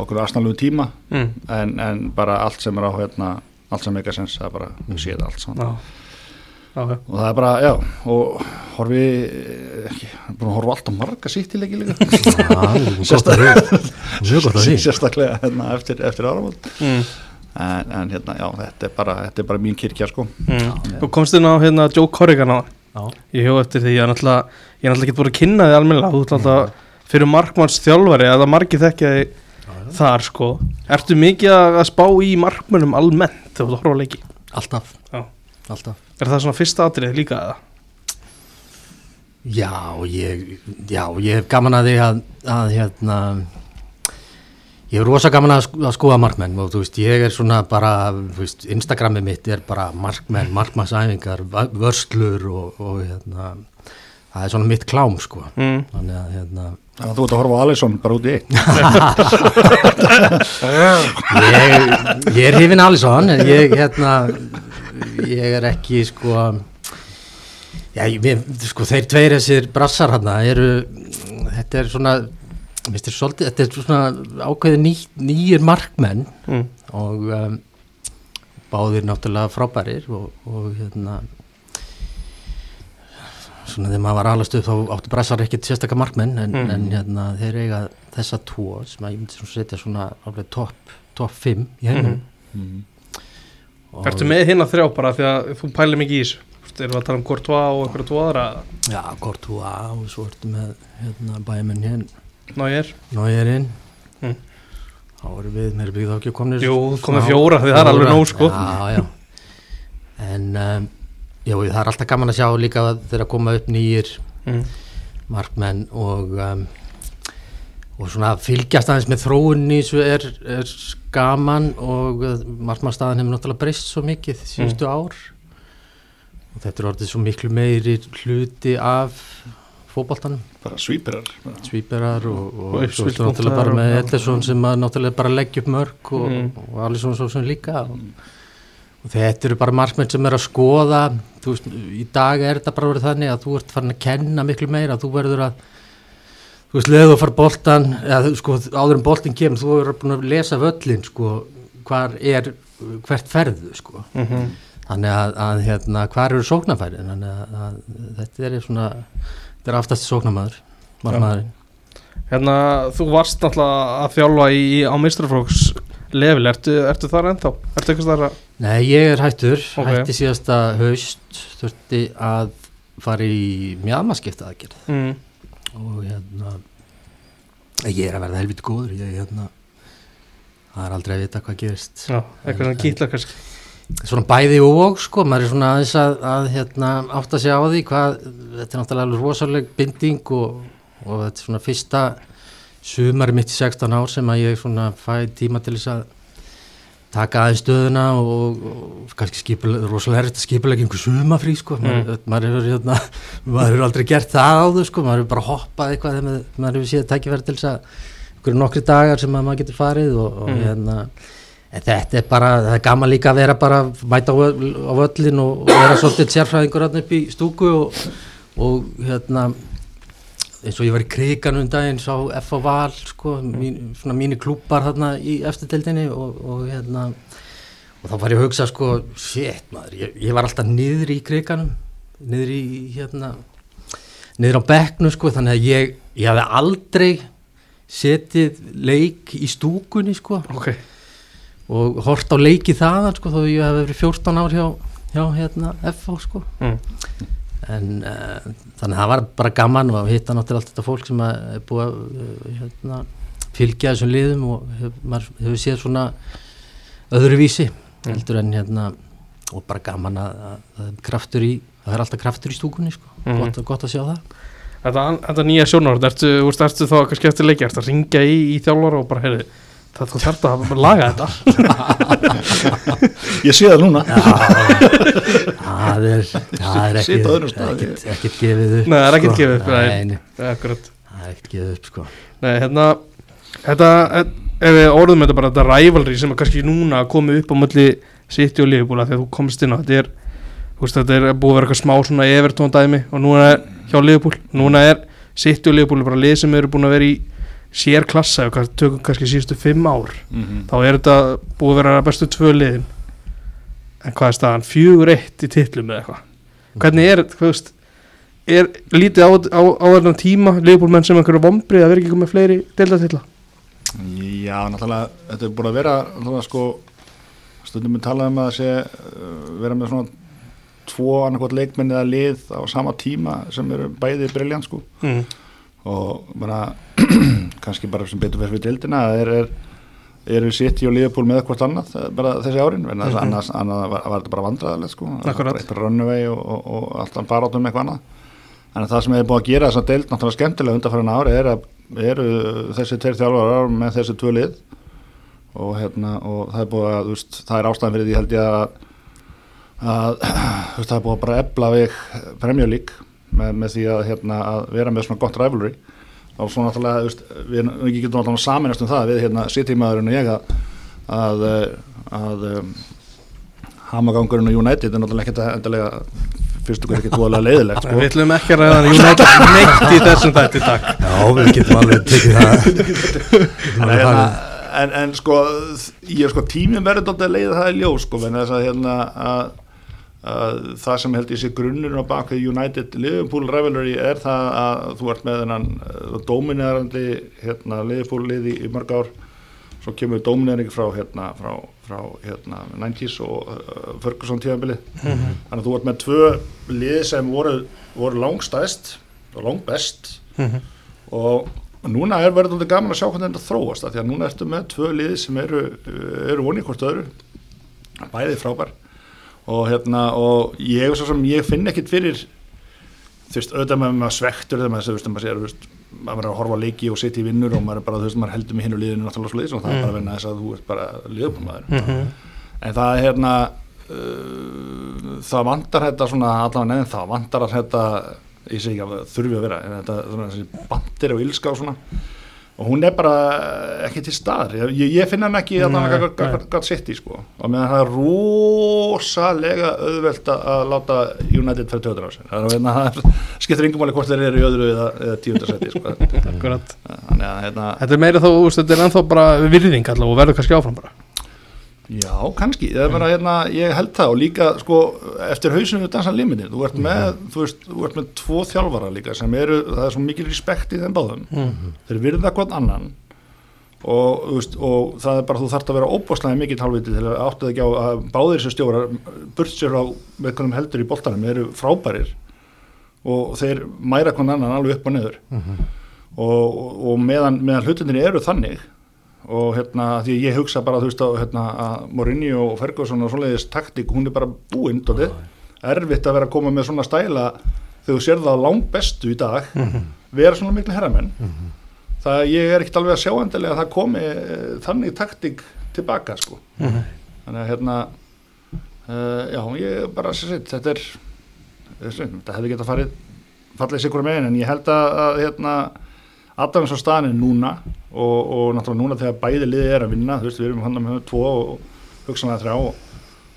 okkur aðsnalum tíma. Mm. en, en bara allt sem er á hérna, allt sem eitthvað sens það er bara, við séð allt saman. Já. Já, já. og það er bara, já, og horfi ekki, búin að horfa allt á marga sýttileiki líka. Því sérstaklega hérna, eftir, eftir áramót. Mm. En, en hérna, já, þetta er bara, þetta er bara mín kirkja sko Mm. Þú komst inn á hérna Joe Corrigan á Já, Ég hjó eftir því, ég er náttúrulega Ég er náttúrulega ekki búin að kynna þið almennilega Þú ert náttúrulega fyrir markmanns þjálfari að það margir þekkja þig þar sko Ertu mikið að að spá í markmönnum almennt þegar þú horfa á leiki? alltaf, Já. alltaf Er það svona fyrsta atrið líka eða? Já, ég, já, ég hef gaman að því að, að hérna, ég hef rosa gaman að, sko- að skoða markmenn og þú veist, ég er svona bara, þú veist, Instagramið mitt er bara markmenn, markmannsæfingar, vö- vörslur og, og hérna, það er svona mitt klám, sko. Mm. Þannig að, hérna, Þannig að þú ert að horfa á Alisson bara út í eitt ég, ég er hrifin Alisson, en ég, hérna, ég er ekki, sko, já, ég, við- sko, þeir tveir þessir brassar hérna eru, þetta er svona, svolítið, þetta er svona ákveði ný, nýjir markmenn Mm. og um, báðir náttúrulega frábærir og, og hérna svona þegar maður var alast upp þá áttu brassar ekkert sérstakka markmenn en, Mm. en hérna þeir eiga þessa tvo sem að ég myndi svona setja svona alveg topp top 5 í heiminum Mhm. og, Ertu með hérna þrjá bara því að þú pælir mikið í þessu Erum við að tala um Courtois og einhverja tvo aðra Já, Courtois og svo ertu með hérna bæjumenn hér Ná ég er Nóirinn Mm. þá erum við, mér er byggð þá ekki komnir Jú, komið fjóra því það er alveg nóg sko já, já. en um, já, það er alltaf gaman að sjá líka þegar koma upp nýjir mm. markmenn og um, og svona fylgjast aðeins með þróunni svo er, er gaman og markmannstaðan hefur náttúrulega breyst svo mikið síðustu ár og þetta er orðið svo miklu meiri hluti af fótboltanum. Bara svípirar svíperar og, og, Og og svo ertu náttúrulega bara með já. Ellison sem að náttúrulega bara leggja upp mörg og, Mm. og Alisson svo sem líka. Og, og þetta eru bara markmenn sem er að skoða. Þú veist, í dag er þetta bara verið þannig að þú ert farin að kenna miklu meira. Þú verður að þú veist, leðu að fara boltan eða sko, áður en boltin kemur, þú verður búin að lesa völlin, sko, hvar er hvert ferðu, sko. Mm -hmm. þannig að, að hérna, hvar eru sóknarfæri þannig að, að þetta er svona, þetta er aftast sóknarmæður margmæðurinn Hérna, þú varst náttúrulega að þjálfa í, á mistraflóks level, ertu, ertu þar ennþá? Ertu eitthvað þar að Nei, ég er hættur, Ok. hætti síðasta haust þurfti að fara í mjamaskipta aðgerð. Mm. og hérna ég er að verða helviti góður. Ég, hérna, það er aldrei að vita hvað gerist. Já, eitthvað svona kýtla kannski svona bæði og sko, maður er svona aðeins að, að hérna, átta sig á því hvað, þetta er náttúrulega alveg rosaleg binding og, og þetta er svona fyrsta sumari mitt í 16 ár sem að ég svona fæ tíma til þess að taka aðeins stöðuna og, og kannski skipuleg, rosalega erfitt að skipulega einhver sumafrí sko, maður, maður hefur hérna, maður hefur aldrei gert það áður sko, maður hefur bara hoppað eitthvað þegar maður, hefur síðan tækifæri til þess að einhverju nokkri dagar sem að maður getur farið og, og Mm. hérna En þetta er bara, það er gaman líka að vera bara mæta á, völl- á völlin og, vera svolítið sérfræðingur hann upp í stúku og, og hérna eins og ég var í krigan um daginn sá F á Val sko, mín, svona mínir klúpar hérna í eftirdeldinni og, og hérna og þá var ég að hugsa sko, shit maður, ég, ég var alltaf niður í kriganum niður í hérna niður á bekknu sko, þannig að ég, ég hafði aldrei setið leik í stúkunni sko. Ok, og hort á leiki þaðan sko, þó ég hef verið 14 ár hjá, hjá hérna, FH sko. mm. en uh, þannig að það var bara gaman og hitta náttúrulega allt þetta fólk sem er búið að uh, hérna, fylgja þessum liðum og hef, maður hefur séð svona öðruvísi heldur en hérna og bara gaman að, að, kraftur í það er alltaf kraftur í stúkunni sko. Mhm. gott, gott að sjá það þetta, þetta nýja sjónarhort, ertu, ertu þá kannski eftir leiki, ertu að ringja í, í þjálfara og bara, heyrðu, það þú þarft að laga þetta Ég sé það núna það er, það er ekki, Sitt á öðrum stað. ekkert, gefið upp Nei, það er ekkert sko. gefið upp, það er ekkert gefið upp sko. Nei, hérna Þetta, ef við orðum þetta bara Þetta rivalry sem er kannski núna komið upp á mölli City og Liverpool af Þegar þú komst inn á Þetta er, þú veist, þetta er búið að vera eitthvað smá svona Evertón dæmi Og núna er hjá Liverpool Núna er City og Liverpool bara lið sem eru búin að vera í Sér klassa, við tökum kannski síðustu fimm ár Mhm. Þá er þetta búið að vera bestu tvö liðin En hvað er staðan? Fjögur eitt í titlum eða eitthvað Hvernig er, þú veist Er lítið á, á, á þennan tíma Liverpool menn sem einhverju vombrið að vera ekki með fleiri deildatilla Já, náttúrulega, þetta er búin að vera sko stundum við tala um að sé uh, vera með svona tvo annarkvæmt leikmenn eða lið á sama tíma sem eru bæði briljant sko mm. Og bara kannski bara sem betur fyrir dildina er, er, eru City og Liverpool með hvort annað eh, bara þessi árin? En Mhm. mm annars annað var, var þetta bara vandræðilegt sko. Eitthvað runaway og, og, og alltaf barátum eitthvað annað. En það sem hefur búið að gera þess að deild náttúrulega skemmtilega undanfærin ári er að eru þessi tveir þjálfarar með þessi tvö lið. Og hérna og það er búið að veist, það er ástæðan fyrir því held ég að, að veist, það er búið að bara ebla við League með, með því að, hérna, að vera með svona gott rivalry. Og svo náttúrulega veist, við, við getum náttúrulega saminast um það við hérna City-maðurinn og ég að að, eh, að um, hamagangurinn og United er náttúrulega ekkert að endalega fyrstu hverju ekki dvoðlega leiðilegt sko. Við ætlum ekki að ræða hann United neitt í þessum þætti takk. Já, við getum alveg tekið það. En, hérna, en, en sko ég er sko tíminn verður að leiða það í ljós sko, en þess að hérna að, að það sem held ég sé grunnurinn á bakvið United Liverpool rivalry er það að þú ert með þennan uh, dominerandi hérna, Liverpool liði í mörg ár. Svo kemur dominering frá hérna, frá, frá hérna, 90s og uh, Ferguson tíðanbilið Mhm. þannig að þú ert með tvö lið sem voru, voru langstæst og langbest. Mhm. og núna er verið alveg gaman að sjá hvernig þetta þróast því að núna ertu með tvö lið sem eru, eru vonið hvort öðru. Bæði frábær og hérna og ég, sem ég finn ekkit fyrir þú veist, auðvitað með maður svektur þegar maður, maður veist, maður er að horfa á leiki og setja í vinnur og maður er bara, þú veist, maður heldur með hinn og liðinu náttúrulega liðs og það er Mm. bara að vinna þess að þú ert bara liðbúmaður Mhm. en það er hérna uh, það vantar þetta svona allavega neðin það vantar að þetta ég segi ekki að það þurfi að vera en þetta svona bandir og og svona og hún er bara ekki til staðar. Ég, ég- finna hann ekki að hann gætt sitt í sko. Og meðan það er rosalega auðvelt að- að láta United fyrir töður á sér það er- það skiptir yngum máli hvort þeir eru í öðru eða, eða tíundarsæti sko. Akkurat. þannig að hérna, Þetta er meira þá, þetta er ennþá bara virðing allavega og verður kannski áfram bara já kannski. Meina, hérna, ég held það og líka sko, eftir hausinu dansa limitin þú ert með, þú veist, þú ert með tvo þjálfara líka sem eru, það er svo mikil respekt í þeim báðum. Mm. þeir virða hvort annan og, veist, og það er bara þú þarft að vera óbúslega mikill hálfviti til að áttu ekki á að báðir sér stjórar burt sér á með hvernig heldur í boltanum eru frábærir og þeir mæra hvern annan alveg upp og neður og, og, og meðan, meðan hlutinir eru þannig og hérna því ég hugsa bara þú veist að, hérna, að Mourinho og Ferguson og svoleiðis taktík hún er bara búinn dótið erfitt að vera að koma með svona stæla þegar þú sér það langt bestu í dag vera svona miklu herramenn. Það ég er ekkert alveg að sjá endilega að það komi eh, þannig taktík tilbaka sko. Þannig að hérna uh, já ég bara sér þetta er þetta hefði getað farið fallið sikur megin en ég held að, að hérna Adams á staðinu núna og, og náttúrulega núna þegar bæði liði er að vinna þú veist við erum hann með tvo og hugsanlega þrjá og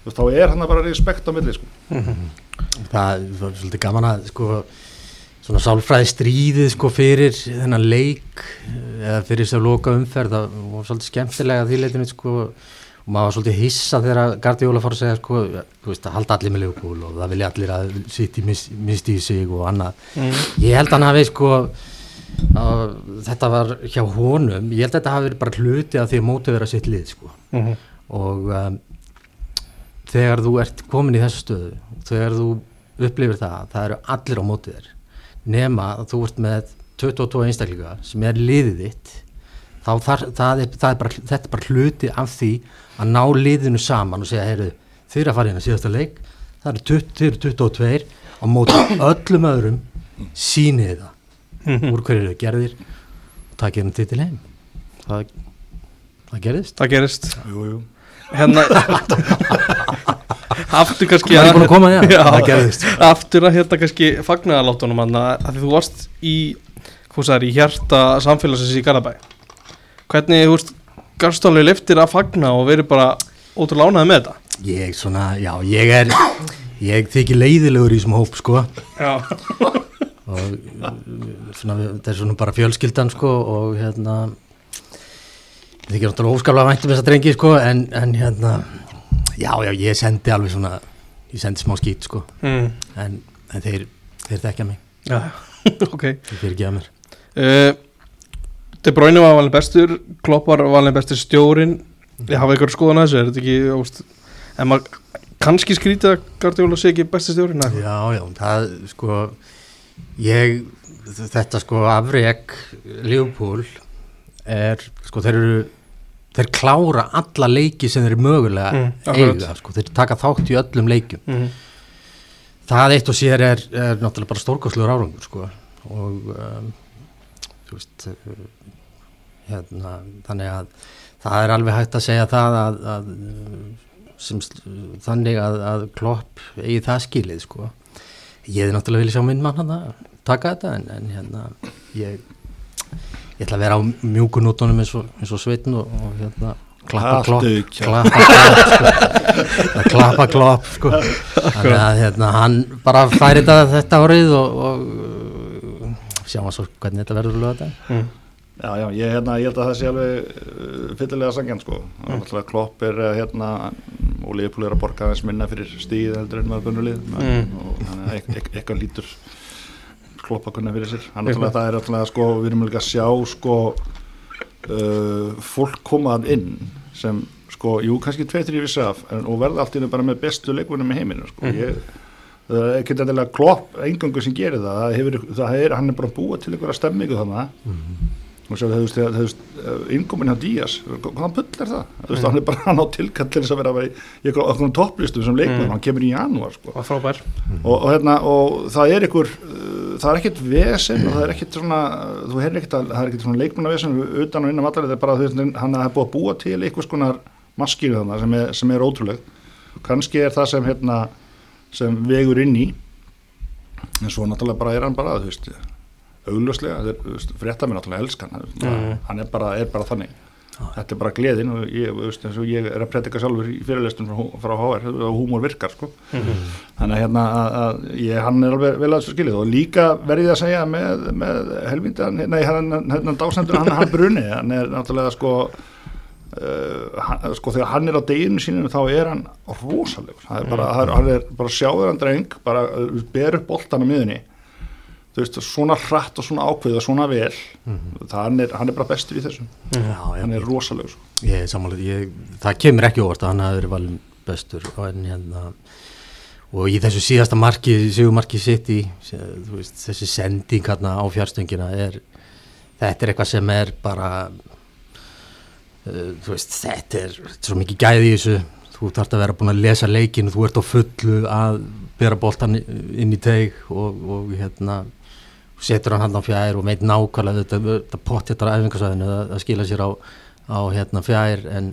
þú veist þá er hann bara respekt á milli sko það var svolítið gaman að sko svona sálfræði stríðið sko fyrir þennan leik eða fyrir þess að loka umferð það var svolítið skemmtilega að því leitinu sko og maður var svolítið hissa þegar Gardióla fór að segja sko, þú veist að halda allir með leikúl og það vilja allir að mis, misti í sig og annað Mm. ég held að hann hafi sko að þetta var hjá honum. Ég held að þetta hafi verið bara hluti af því að móti vera sitt lið sko. Mm. og um, þegar þú ert komin í þessu stöðu þegar þú upplifir það það eru allir á mótið þér. Nema að þú ert með 22 einstaklinga sem er liðið þitt þá þar, það er, það er bara, þetta er bara hluti af því að ná liðinu saman og segja, heyrðu, þið eru að fara inn að síðasta leik. Það eru 20, þið eru 22 á móti öllum öðrum sýnið það Mhm. úr hverju eru gerðir og takið henni titil heim það, það gerðist Það gerist jú, jú. Hérna Aftur kannski er búin að koma, já. já Það gerðist. Aftur að hérna kannski fagnaðaláttunum hann að því þú varst í sagði, í hjarta samfélagsins í Garabæ Hvernig, þú veist Garst alveg liftir að fagna og verið bara ótrúlega ánæði með þetta Ég svona, já, ég er ég þykir leiðilegur í þessum hóp sko Já og svona, þetta er svona bara fjölskyldan sko og hérna ég þykir náttúrulega óskaplega væntum þess að drengi sko en, en hérna já, já, ég sendi alveg svona ég sendi smá skýt sko. Mm. en, en þeir, þeir þekkja mig. Já, ok. Þeir fyrir ekki að mér. Uh, De Bruyne var valin bestur Klopp var valin bestur stjórin Ég hafa ykkur skoðan að þessu, er þetta ekki óst, en maður kannski skrítið að Guardiola sé ekki bestur stjórin? Já, já, það sko ég, þetta sko afreg Liverpool er sko þeir eru þeir klára alla leiki sem þeir eru mögulega Mm, eiga, sko, þeir taka þátt í öllum leikum mm. það eitt og sér er, er náttúrulega bara stórkostlegur árangur sko. Og um, þú veist hérna, þannig að það er alveg hægt að segja það að, að sem, þannig að, að klopp eigi það skilið sko ég hefði náttúrulega vilja sjá minn mann hann að taka þetta en, en hérna ég, ég ætla að vera á mjúkunótonum eins og, eins og sveitn og, og hérna klappa klopp klappa klopp sko. klappa klopp sko. þannig að hérna, hann bara færi þetta þetta árið og, og uh, sjáum að svo hvernig þetta verður lögða Mm. Já, já, ég, hérna, ég held að það sé alveg uh, fyllilega sangjan sko mm. klopp er uh, hérna og Leifbúl er að borga aðeins minna fyrir stíð heldur en maður bunnulið Mm. og þannig að ek- ek- eitthvað lítur klopp að kunna fyrir sér Eitthvað. náttúrulega það er náttúrulega sko við erum líka að sjá sko uh, fólk komað inn sem sko, jú kannski tveit þrjir vissi af en, og verða allt í einu bara með bestu leikunum í heiminu sko, Mhm. ég það er ekki endilega klopp engangu sem gerir það, það, hefur, það er, hann er bara búið til einhverja stemmingu þannig og svo þú veist, veist innkomin hjá Díaz, hvaðan pull er það? Þú veist, hann er bara hann á tilkall til þess að vera í einhverjum topplistum sem leikmenn Mm. hann kemur í janúar sko. Var frábær. Og, og, hérna, og það er einhver uh, það er ekkert vesen og það er ekkert svona þú heyrðir ekkert að það er ekkert svona leikmennavesen utan og innan vallar, þetta er bara veist, hann er búið að búa til einhvers konar maskínu þannig sem er, sem er ótrúleg. Kannski er það sem hérna sem vegur inn í. En svo náttúrulega bara er hann bara þú veist augljóslega, frétta mér náttúrulega elskan hann, Mhm. hann er bara, er bara þannig þetta er bara gleðin og ég, veist, ég er að predika sjálfur í fyrirlestum frá, frá HR og húmor virkar sko. þannig að hérna að, að ég, hann er alveg vel að þessu skilið og líka verði ég að segja með, með helvindan, nei hann, hann dásendur hann, hann bruni, hann er náttúrulega sko Uh, hann, sko þegar hann er á deginu sínum þá er hann rosalegur það er bara, mm. hann bara sjáður hann dreng bara uh, ber upp boltan á miðunni þú veist, svona hratt og svona ákveð og svona vel það, hann, er, hann er bara bestur í þessum Já, hann er rosalegur sko. ég er ég, það kemur ekki óvart að hann hafi verið valin bestur en, hérna, og í þessu síðasta marki sigumarki sitt í þessi sending hérna á fjárstöngina er, þetta er eitthvað sem er bara uh, veist, þetta, er, þetta er svo mikið gæði í þessu. Þú þarfst að vera búin að lesa leikin þú ert á fullu að bera boltan inn í teig og, og hérna setur hann hann á fjær og veit nákvæmlega þetta, þetta pott þetta á æfingarsvæðinu að, að skila sér á, á hérna fjær en,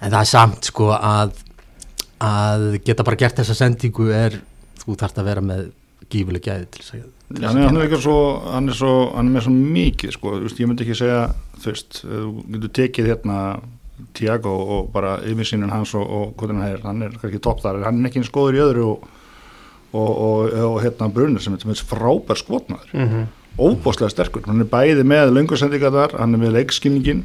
en það er samt sko að að geta bara gert þessa sendingu er þú þarfst að vera með gífuleg gæði til þess að Já, hann, hann, er svo, hann er svo hann er með svo mikið sko, ég myndi ekki segja þú veist, þú getur tekið hérna Tiago og bara yfirsýnin hans og, og hvernig hann er, hann er ekki topp þar, hann er ekki eins góður í öðru og, og, og, og hérna Brunner sem er frábær skotnaður mm -hmm. óbáslega sterkur, hann er bæði með löngursendingar þar, hann er með leikskilningin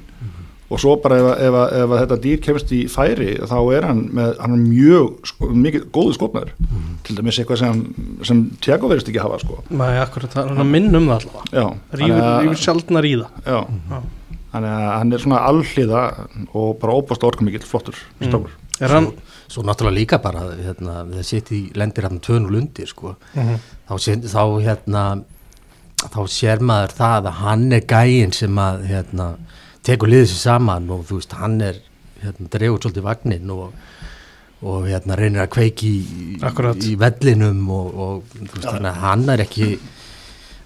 og svo bara ef, ef, ef, ef þetta dýr kemst í færi þá er hann með, hann er mjög sko, mikið góðu skotnaður til dæmis eitthvað sem, sem Tiago verðist ekki hafa sko. Nei, akkurat, hann er minn um það allavega sjaldnar í það Já, Já. hann er svona allhliða og bara óbást orkumikill flottur Mm. Er hann Svo náttúrulega líka bara hérna, það í lendir tvön og lundir sko. Mhm. þá, sé, þá hérna þá sér maður það að hann er gæinn sem að hérna, tekur liðið sér saman og þú veist hann er hérna, dregur svolítið vagnin og, og hérna reynir að kveiki í, í vellinum og, og veist að hann er ekki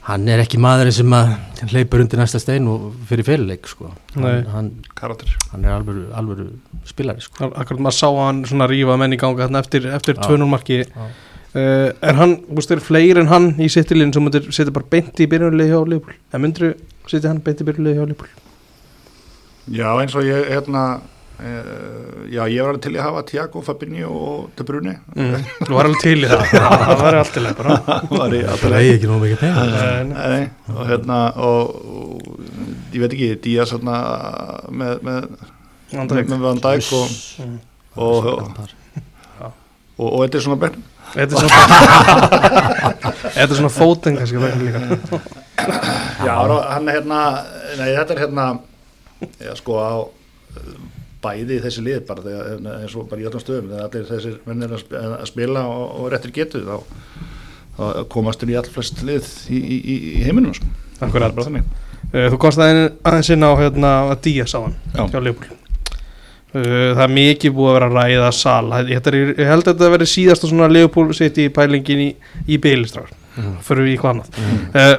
hann er ekki maðurinn sem að hleypur undir næsta stein og fyrir fyrirleik sko. Hann, hann, hann er alvöru, alvöru spilari sko. akkurat maður sá hann svona rífa menn í ganga þarna eftir, eftir Já. 2-0 marki Já. uh, er hann, þú veist, er fleiri en hann í sittilinn sem myndir setja bara beint í byrjunulegi hjá Leopold en myndir setja hann beint í byrjunulegi hjá Leopold Já, eins og ég hérna já, ég var alveg til að hafa Tiago, Fabinho og De Bruyne. Mm. þú var alveg til í það. Það var allt í leið bara. Var í það er ekki nóg mikið pening. En- Nei, og hérna og, og ég veit ekki, Díaz hérna með, með, Van með, Dijk. með Van Dijk og, og, og, og, og þetta er svona benn Þetta er svona Þetta er svona fóten kannski Já, hann er hérna nei, þetta er hérna já, sko á bæði þessi lið bara þegar, eins og bara í öllum stöðum þegar allir þessir mennir að sp- að spila og, og réttir getu þá, þá komast þeir í all flest lið í, í, í heiminum sko. Akkurat. bara þannig Uh, Þú komst aðeins, inn á hérna, að hann Já. hjá Leopold uh, Það er mikið búið að vera að ræða sal er, Ég held að þetta verði síðasta svona Leopold sitt í pælingin í, í bygglistrar Mhm. Fyrir við í hvað annað uh,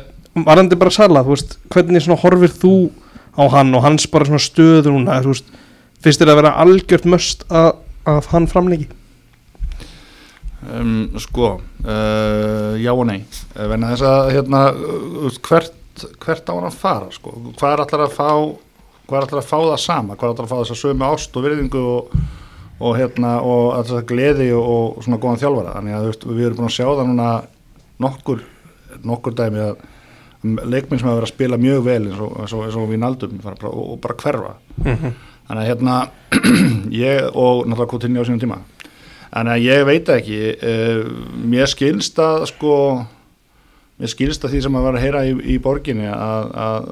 Varandi bara sala, þú veist Hvernig horfir þú á hann og hans bara stöðu núna þú veist, Finnst þér að vera algjört möst að, að hann framleiki? um, sko uh, já og nei. Uh, venna þess að hérna, uh, hvert, hvert á hann að fara sko. hvað er allar að fá hvað er allar að fá það sama? Hvað er allar að fá þess að sömu ást og virðingu og, og hérna og þess að gleði og, og svona góðan þjálfara? Þannig að veist, við erum búin að sjá það núna nokkur, nokkur dæmi að leikminn sem hafa verið að spila mjög vel eins og, eins og, eins og við naldum og, og bara hverfa þannig að hérna ég og náttúrulega Coutinho á sínum tíma þannig að ég veit ekki uh, mér skilst að sko mér skilst að því sem að vera að heyra í, í borginni að, að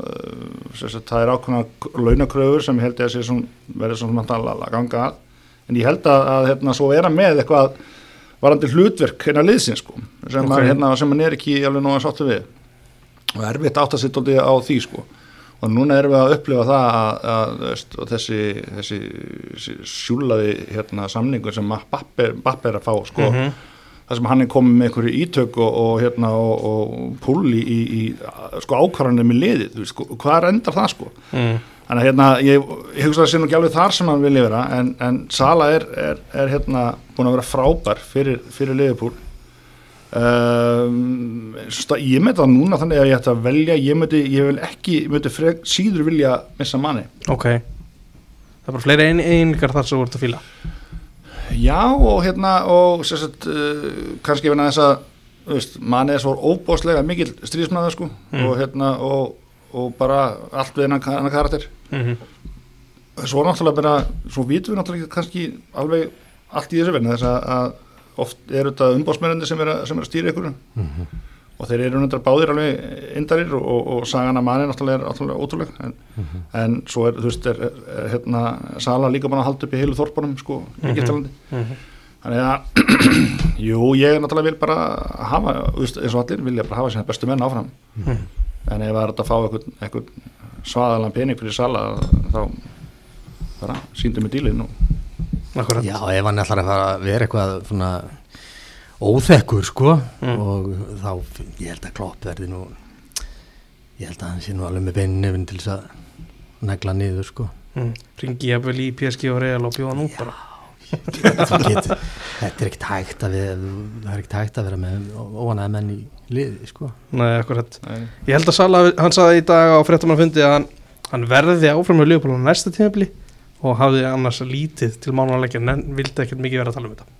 sagt, það er ákveðna launakröfur sem ég held ég að sé verður svona að, að ganga að en ég held að, að hérna, svo er hann með eitthvað varandi hlutverk hérna liðsins sko, sem, Ok. okay. hérna, sem hann er ekki alveg að sáttu við og erfitt átt að sitta á því sko og núna erum við að upplifa það að, að, að þessi, þessi, þessi sjúlaði hérna, samningur sem Bappe Bappe er að fá sko, Mhm. það sem hann er komið með einhverju ítök og, og, hérna, og, og púli í, í sko, ákvarðanir með liðið, sko, hvað endar það sko Mm. Þannig að hérna, ég, ég hugsa að það sé nú ekki alveg þar sem hann vilja vera en, en Sala er, er, er hérna búin að vera frábær fyrir, fyrir Liverpool Um, sta- ég með það núna þannig að ég ætti að velja ég myndi, ég vil ekki, ég frek, síður vilja missa manni ok það er bara fleiri ein, einingar þar sem þú ert að fíla já og hérna og sagt, uh, kannski finna þess að manni er svo óbáslega mikil stríðsmaður sko Mm. og hérna og, og bara allt við hennan hennan karakter mm -hmm. svo náttúrulega bara, svo vitum við náttúrulega kannski alveg allt í þessu vinna þess að oft eru þetta umbásmennandi sem sem er að stýra ykkur. Og þeir eru náttúrulega báðir alveg indarir og, og, og sagan að manni náttúrulega er náttúrulega ótrúleg. En, en svo er, þú veist, er, er, hérna Sala líka bara að halda upp í heilu þorpunum sko, í Egyptalandi. Þannig að, jú, ég náttúrulega vil bara hafa, þú veist, eins og allir vilja bara hafa sem bestu menn áfram. En ef það er að fá eitthvað, eitthvað svaðalan pening fyrir Sala þá bara síndum við dílinn og akkurat Já, ef hann ætlar að fara að vera eitthvað svona óþekkur sko Mm. og þá, ég held að klopp verði nú ég held að hann sé nú alveg með beinin nefn til þess að negla niður sko mm. ringi ég vel í PSG og Real og bjóða nú bara þetta er ekkert hægt að við, það er ekkert hægt að vera með óanæða menn í liði sko Nei, akkurat Nei. Ég held að Sala, hann saði í dag á fréttamannafundi að hann, hann verði áfram með Leopold á næsta tímabili og hafði annars lítið til mánuleikja en vildi ekkert mikið vera að tala um þetta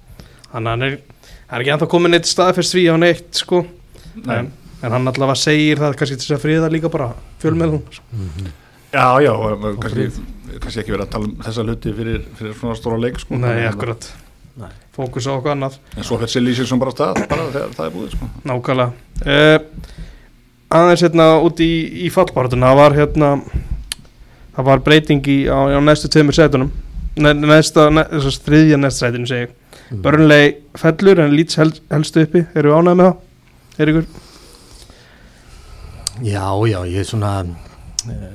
Þannig að hann er, er ekki ennþá komin eitt staðfest því á neitt sko Nei. en, en hann allavega segir það kannski til þess að friða líka bara fjölmeðlum Já, já, og og kannski, kannski ekki verið að tala um þessa hluti fyrir, fyrir svona stóra leik sko. Nei, akkurat, Nei. fókus á okkur annað En svo fyrir sér sem bara stað bara þegar það er búið sko. Nákvæmlega uh, Aðeins hérna út í, í fallbártuna það var hérna það var breyting í, á, á næstu tveimur sætunum ne, næsta, ne, þess að þriðja næsta sætinu segi Mm. Börnlegi fellur en lýts hel, helstu uppi eru við ánægð með það? Er ykkur? Já, já, ég er svona uh,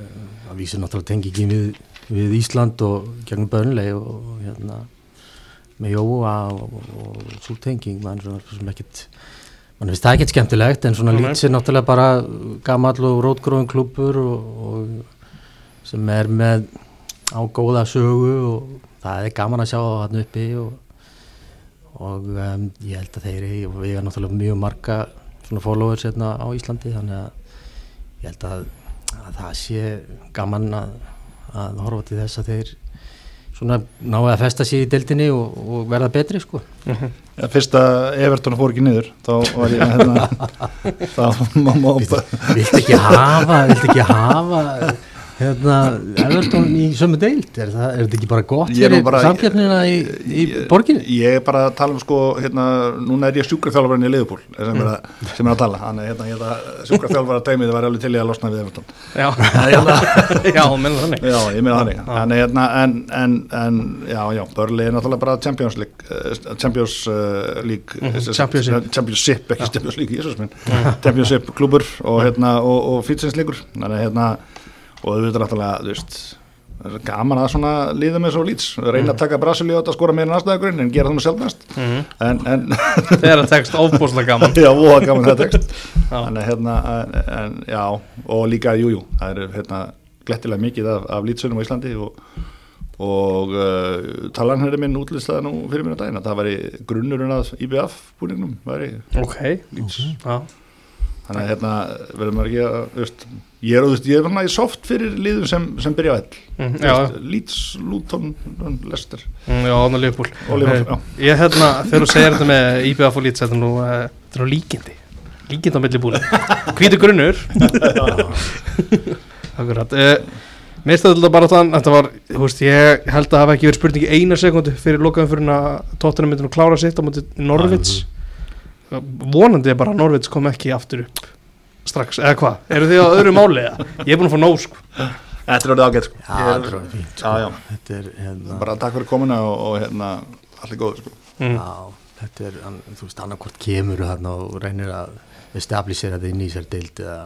að vísa náttúrulega tengi ekki við, við Ísland og gegnum bönlei og, og hérna með Jóa og, og, og svo tenging mann svona sem ekkit mann finnst það ekkert skemmtilegt en svona lýts er náttúrulega bara gamall og rótgróðin klúpur og, og sem er með á góða sögu og það er gaman að sjá það hann uppi og, og um, ég held að þeir og við erum náttúrulega mjög marga svona followers hérna á Íslandi þannig að ég held að, að það sé gaman að, að horfa til þess að þeir svona náðu að festa sér í deildinni og, og verða betri sko. Ja, Fyrst að Everton fór ekki niður þá var ég hérna, þá má má Viltu ekki hafa, viltu ekki hafa hérna, Everton í sömu deild er, það, er þetta ekki bara gott er fyrir samkeppnina í, í borginni? Ég er bara að tala um sko hérna, núna er ég sjúkraþjálfarinn í Liðupúl sem, er að- sem er að tala. Þannig hérna, ég held að sjúkraþjálfara teimið var alveg til ég að losna við Everton. Já, hérna, já, menn þannig. Já, ég meina þannig. Þannig hérna, en, en, en já, já, Börli er náttúrulega bara Champions League uh, Champions uh, League Mhm, eh, Championship. Championship, ekki Champions League, Jesus minn. Championship klubur og hérna og, og fýtsinsleikur Þannig hérna, og þú veitur náttúrulega, þú veist er gaman að svona líða með svo lýts. Reyna að taka Brasilíu átt að skora meira en aðstæðagurinn en gera það með sjálfnæst Mhm. en, en það tekst ofbúslega gaman. Já, voða gaman það tekst. Já. þannig hérna, en, en, já og líka, jújú, jú, það er hérna glettilega mikið af, af lýtsunum á Íslandi og, og uh, talan hérna minn útlistaði nú fyrir á daginn að það væri grunnurinn að IBF búningnum væri Ok, já, þannig að hérna verður maður ekki að veist, ég er, veist, ég er svona í soft fyrir liðum sem, sem byrja á ell Mm, já, Leeds, Luton, Leicester. Mm, já, og Liverpool, Eh, Ég hérna, þegar þú segir þetta með IBF og Leeds þetta er nú, eh, þetta er nú líkindi. Líkindi á milli búin hvítu grunnur. Akkurat. Uh, Mér stæði þetta bara þann Þetta var, þú veist, ég held að það hafa ekki verið spurning í eina sekundu fyrir lokaðum fyrir að tóttunum myndi nú klára sitt á móti Norvits vonandi er bara að Norvits kom ekki aftur upp strax, eða hvað, eru þið á öðru máli eða? Ég er búin að fá nóg sko Þetta er orðið ágætt sko. Já, þetta er alveg fínt sko. Já, já. Þetta er, hérna, bara takk fyrir komuna og, og hérna allir góður sko. mm. já, þetta er, hann- þú veist, annarkvort kemur þarna og reynir að establisera þetta inn í sér deild eða,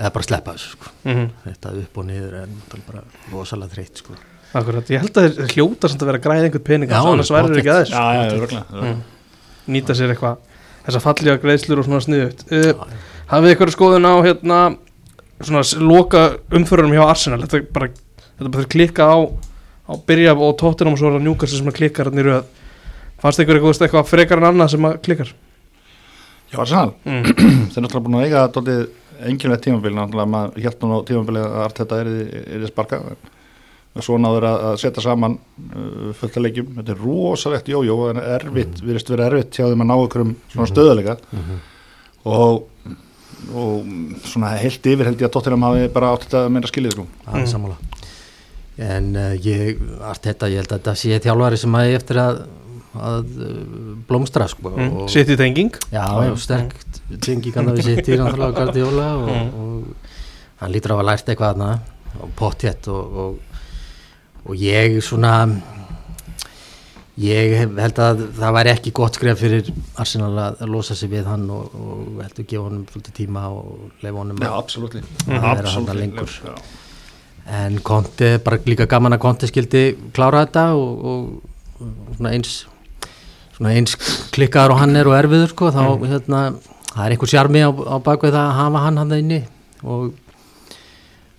eða bara sleppa þessu sko. Mm Þetta upp og niður er bara rosalega þreytt sko. Akkurat, ég held að þeir hljóta samt að vera að græða einhvern pening Já, annars verður ekki að þessu Já, já, örgulega mm. nýta sér eitthvað þessar fallega greiðslur og svona sniðut uh, já. hafið eitthvað skoðun á hérna svona loka umförunum hjá Arsenal? Þetta er bara, þetta bara þeir klikka á á byrja og tóttinum og svo er það njúkast sem að klikkar hann í röð. Fannst ykkur eitthvað, eitthvað frekar en annað sem að klikkar? Já, Arsenal, mm. þeir eru náttúrulega búin að eiga dólið enginlega tímabili, náttúrulega maður hélt nú á tímabili að allt þetta er í sparka og svo náður að, að setja saman uh, fullt að leikjum, þetta er rosalegt jójó, en erfitt, við erum verið erfitt hjá þeim að ná ykkur um svona stöðuleika og, og svona heilt yfir held ég að Tottenham hafi bara átt þetta meira skilið sko. það er Mm. sammála. En uh, ég, allt þetta, ég held að þetta sé þjálfari sem að eigi eftir að, að uh, blómstra sko Mm. og, Sitt í tenging. Já, já, sterkt tengi kannar við sitt í náttúrulega Guardiola og, Mm. og hann lítur á að lært eitthvað þarna. Og pottjett og, og, og ég svona ég held að það væri ekki gott skref fyrir Arsenal að að losa sig við hann og, og heldur gefa honum svolítið tíma og leifa honum Já, að að vera þarna lengur. Já. En Conte, bara líka gaman að Conte skildi klára þetta og, og, svona eins svona eins klikkaður og hann er og erfiður sko, þá hérna, það er einhver sjarmi á, á bakvið það að hafa hann hann það inni og,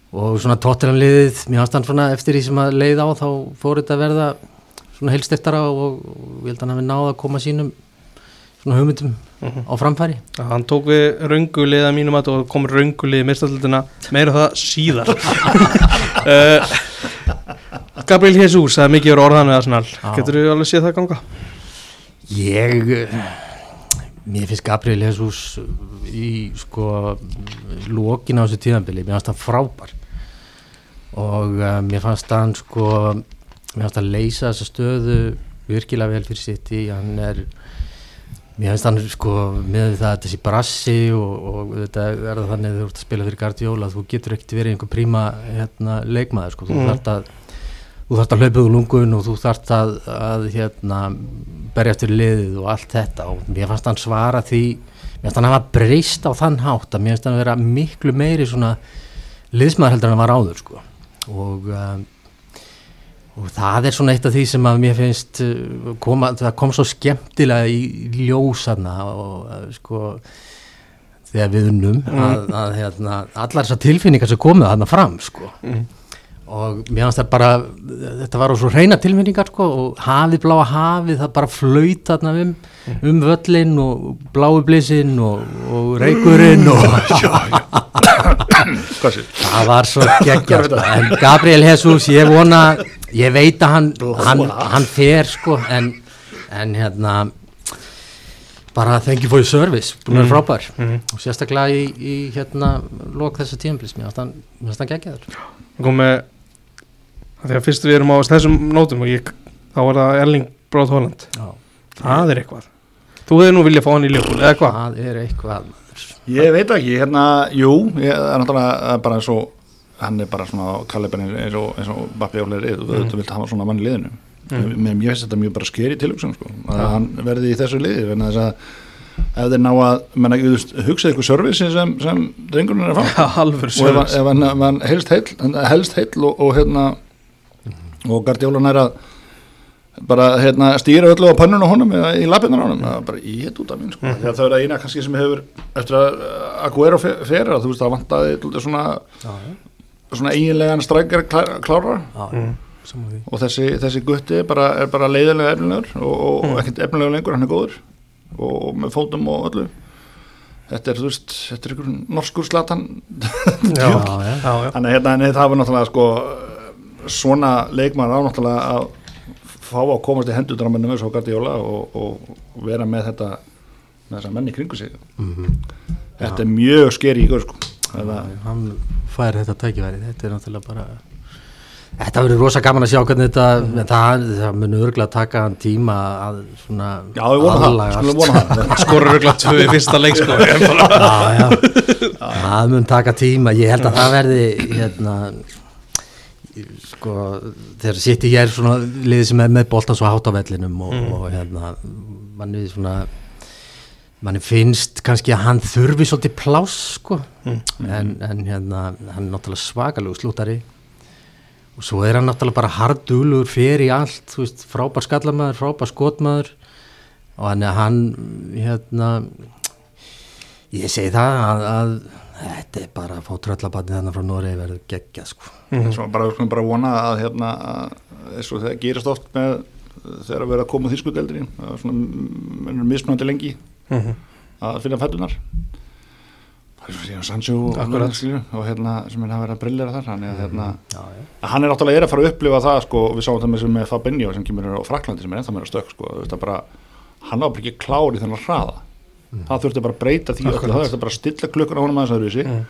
og svona tóttilanliðið, mér fannst hann svona eftir því sem að leið á þá fór þetta að verða svona heilstiftara og, og ég held að hann hafi náð að koma sínum svona hugmyndum á framfæri. Já, Hann tók við röngulið að mínum að og kom röngulið í mistaldina meira það síðar. Uh, Gabriel Jesus það er mikið verið orðan við Arsenal. Já. Getur þú alveg séð það ganga? Ég mér finnst Gabriel Jesus í sko lókin á þessu tíðanbili, mér fannst hann frábær og uh, mér fannst hann sko mér fannst hann leysa þessa stöðu virkilega vel fyrir sitt í, hann er mér finnst hann sko með það að þessi brassi og, og þetta er það þannig að þú ert að spila fyrir Guardiola þú getur ekkert verið einhver príma hérna, leikmaður sko, þú Mm. þarft að þú þarft að hlaupa úr lungun og þú þarft að, að hérna, berjast fyrir liðið og allt þetta og mér fannst hann svara því mér fannst hann hafa breyst á þann hátt að mér fannst hann vera miklu meiri svona liðsmaður heldur en hann var áður sko. Og um, og það er svona eitt af því sem að mér finnst uh, koma, það kom svo skemmtilega í ljósana og uh, sko þegar við unnum að, að hérna, allar þessar tilfinningar sem komið þarna fram sko Mm. Og mér fannst það bara þetta var á svo reyna tilfinningar sko og hafið bláa hafið það bara flaut þarna um, um völlin og bláu blísinn og, og reykurinn og það var svo geggjað sko. en Gabriel Jesus, ég vona ég veit að hann, hann, hann fer sko en, en hérna bara thank you for your service búin að vera frábær. Mm. og sérstaklega í, í hérna lok þessa tíðanblis, mér fannst hann geggjaður. Hann kom með þegar fyrst við erum á þessum nótum og ég, þá var það Erling Bráð Holland Já. Það er eitthvað Þú hefði nú viljað fá hann í ljókul eða hvað? það er eitthvað Ég veit ekki, hérna, jú, ég, það er náttúrulega bara eins og, hann er bara svona kaliberinn eins og, eins og Bappi Óleiri, þú Mm. vilt hafa svona mann í liðinu. Mm. Mér finnst þetta mjög bara skeri tilhugsun, sko, að Já. hann verði í þessu liði, en þess að ef þeir ná að, menna, hugsaði ykkur servisi sem, sem drengurinn er að fá. Og ef, hann- helst heill, helst heill og, og hérna, og Gardiolan er að bara hérna stýra öllu á pönnun og honum eða í lappinnar honum, það er bara í þetta út af mín sko. Mhm. það er eina kannski sem hefur eftir að Aguero fe- fer að þú veist það vantaði svona, já, svona eiginlegan strækjar klára já, Mm. og þessi, þessi gutti bara, er bara leiðilega efnilegur og, og Mm. ekkert efnilegur lengur, hann er góður og, og með fótum og öllu þetta er, þú veist, þetta er einhver norskur slatan Þannig að hérna, það var náttúrulega sko svona leikmann á náttúrulega að fá að komast í hendudramennum eins og Guardiola og, og vera með þetta með þessa menni kringu sig. Mhm. þetta er mjög skeri í sko. Eða, hann fær þetta tækifæri. Þetta er náttúrulega bara þetta verður rosa gaman að sjá hvernig þetta en það, það mun örgulega taka hann tíma að svona já, við vonum það, Skorur örugglega tvö í fyrsta leik sko. Já, já. það mun taka tíma. Ég held að það verði hérna sko þegar sitt ég er svona liðið sem er með boltan svo hátt á vellinum og, og hérna manni svona manni finnst kannski að hann þurfi svolítið pláss sko. En, en hérna hann er náttúrulega svakalegu slútari og svo er hann náttúrulega bara hardulur fyrir í allt, þú veist, frábær skallamæður frábær skotmaður og hann hérna ég segi það að, að þetta er bara að fá tröllabatni þannig frá Noregi verður geggjað sko. Svo bara, við skulum bara vona að hérna að, eins og það gerist oft með þegar að vera að koma er svona, er mismunandi lengi Mhm. að finna fætunar það er svo síðan Sancho og, hérna sem er að vera að brillera þar hann er, hérna, já, já. hann er náttúrulega er að fara að upplifa það sko, við sáum það með, sem með Fabinho sem kemur á Fraklandi sem er ennþá meira stökk sko, bara, hann var bara ekki klár í þennan hraða það þurfti bara að breyta því Akkurat. það þurfti bara að stilla klukkur á honum aðeins öðruvísi Mm.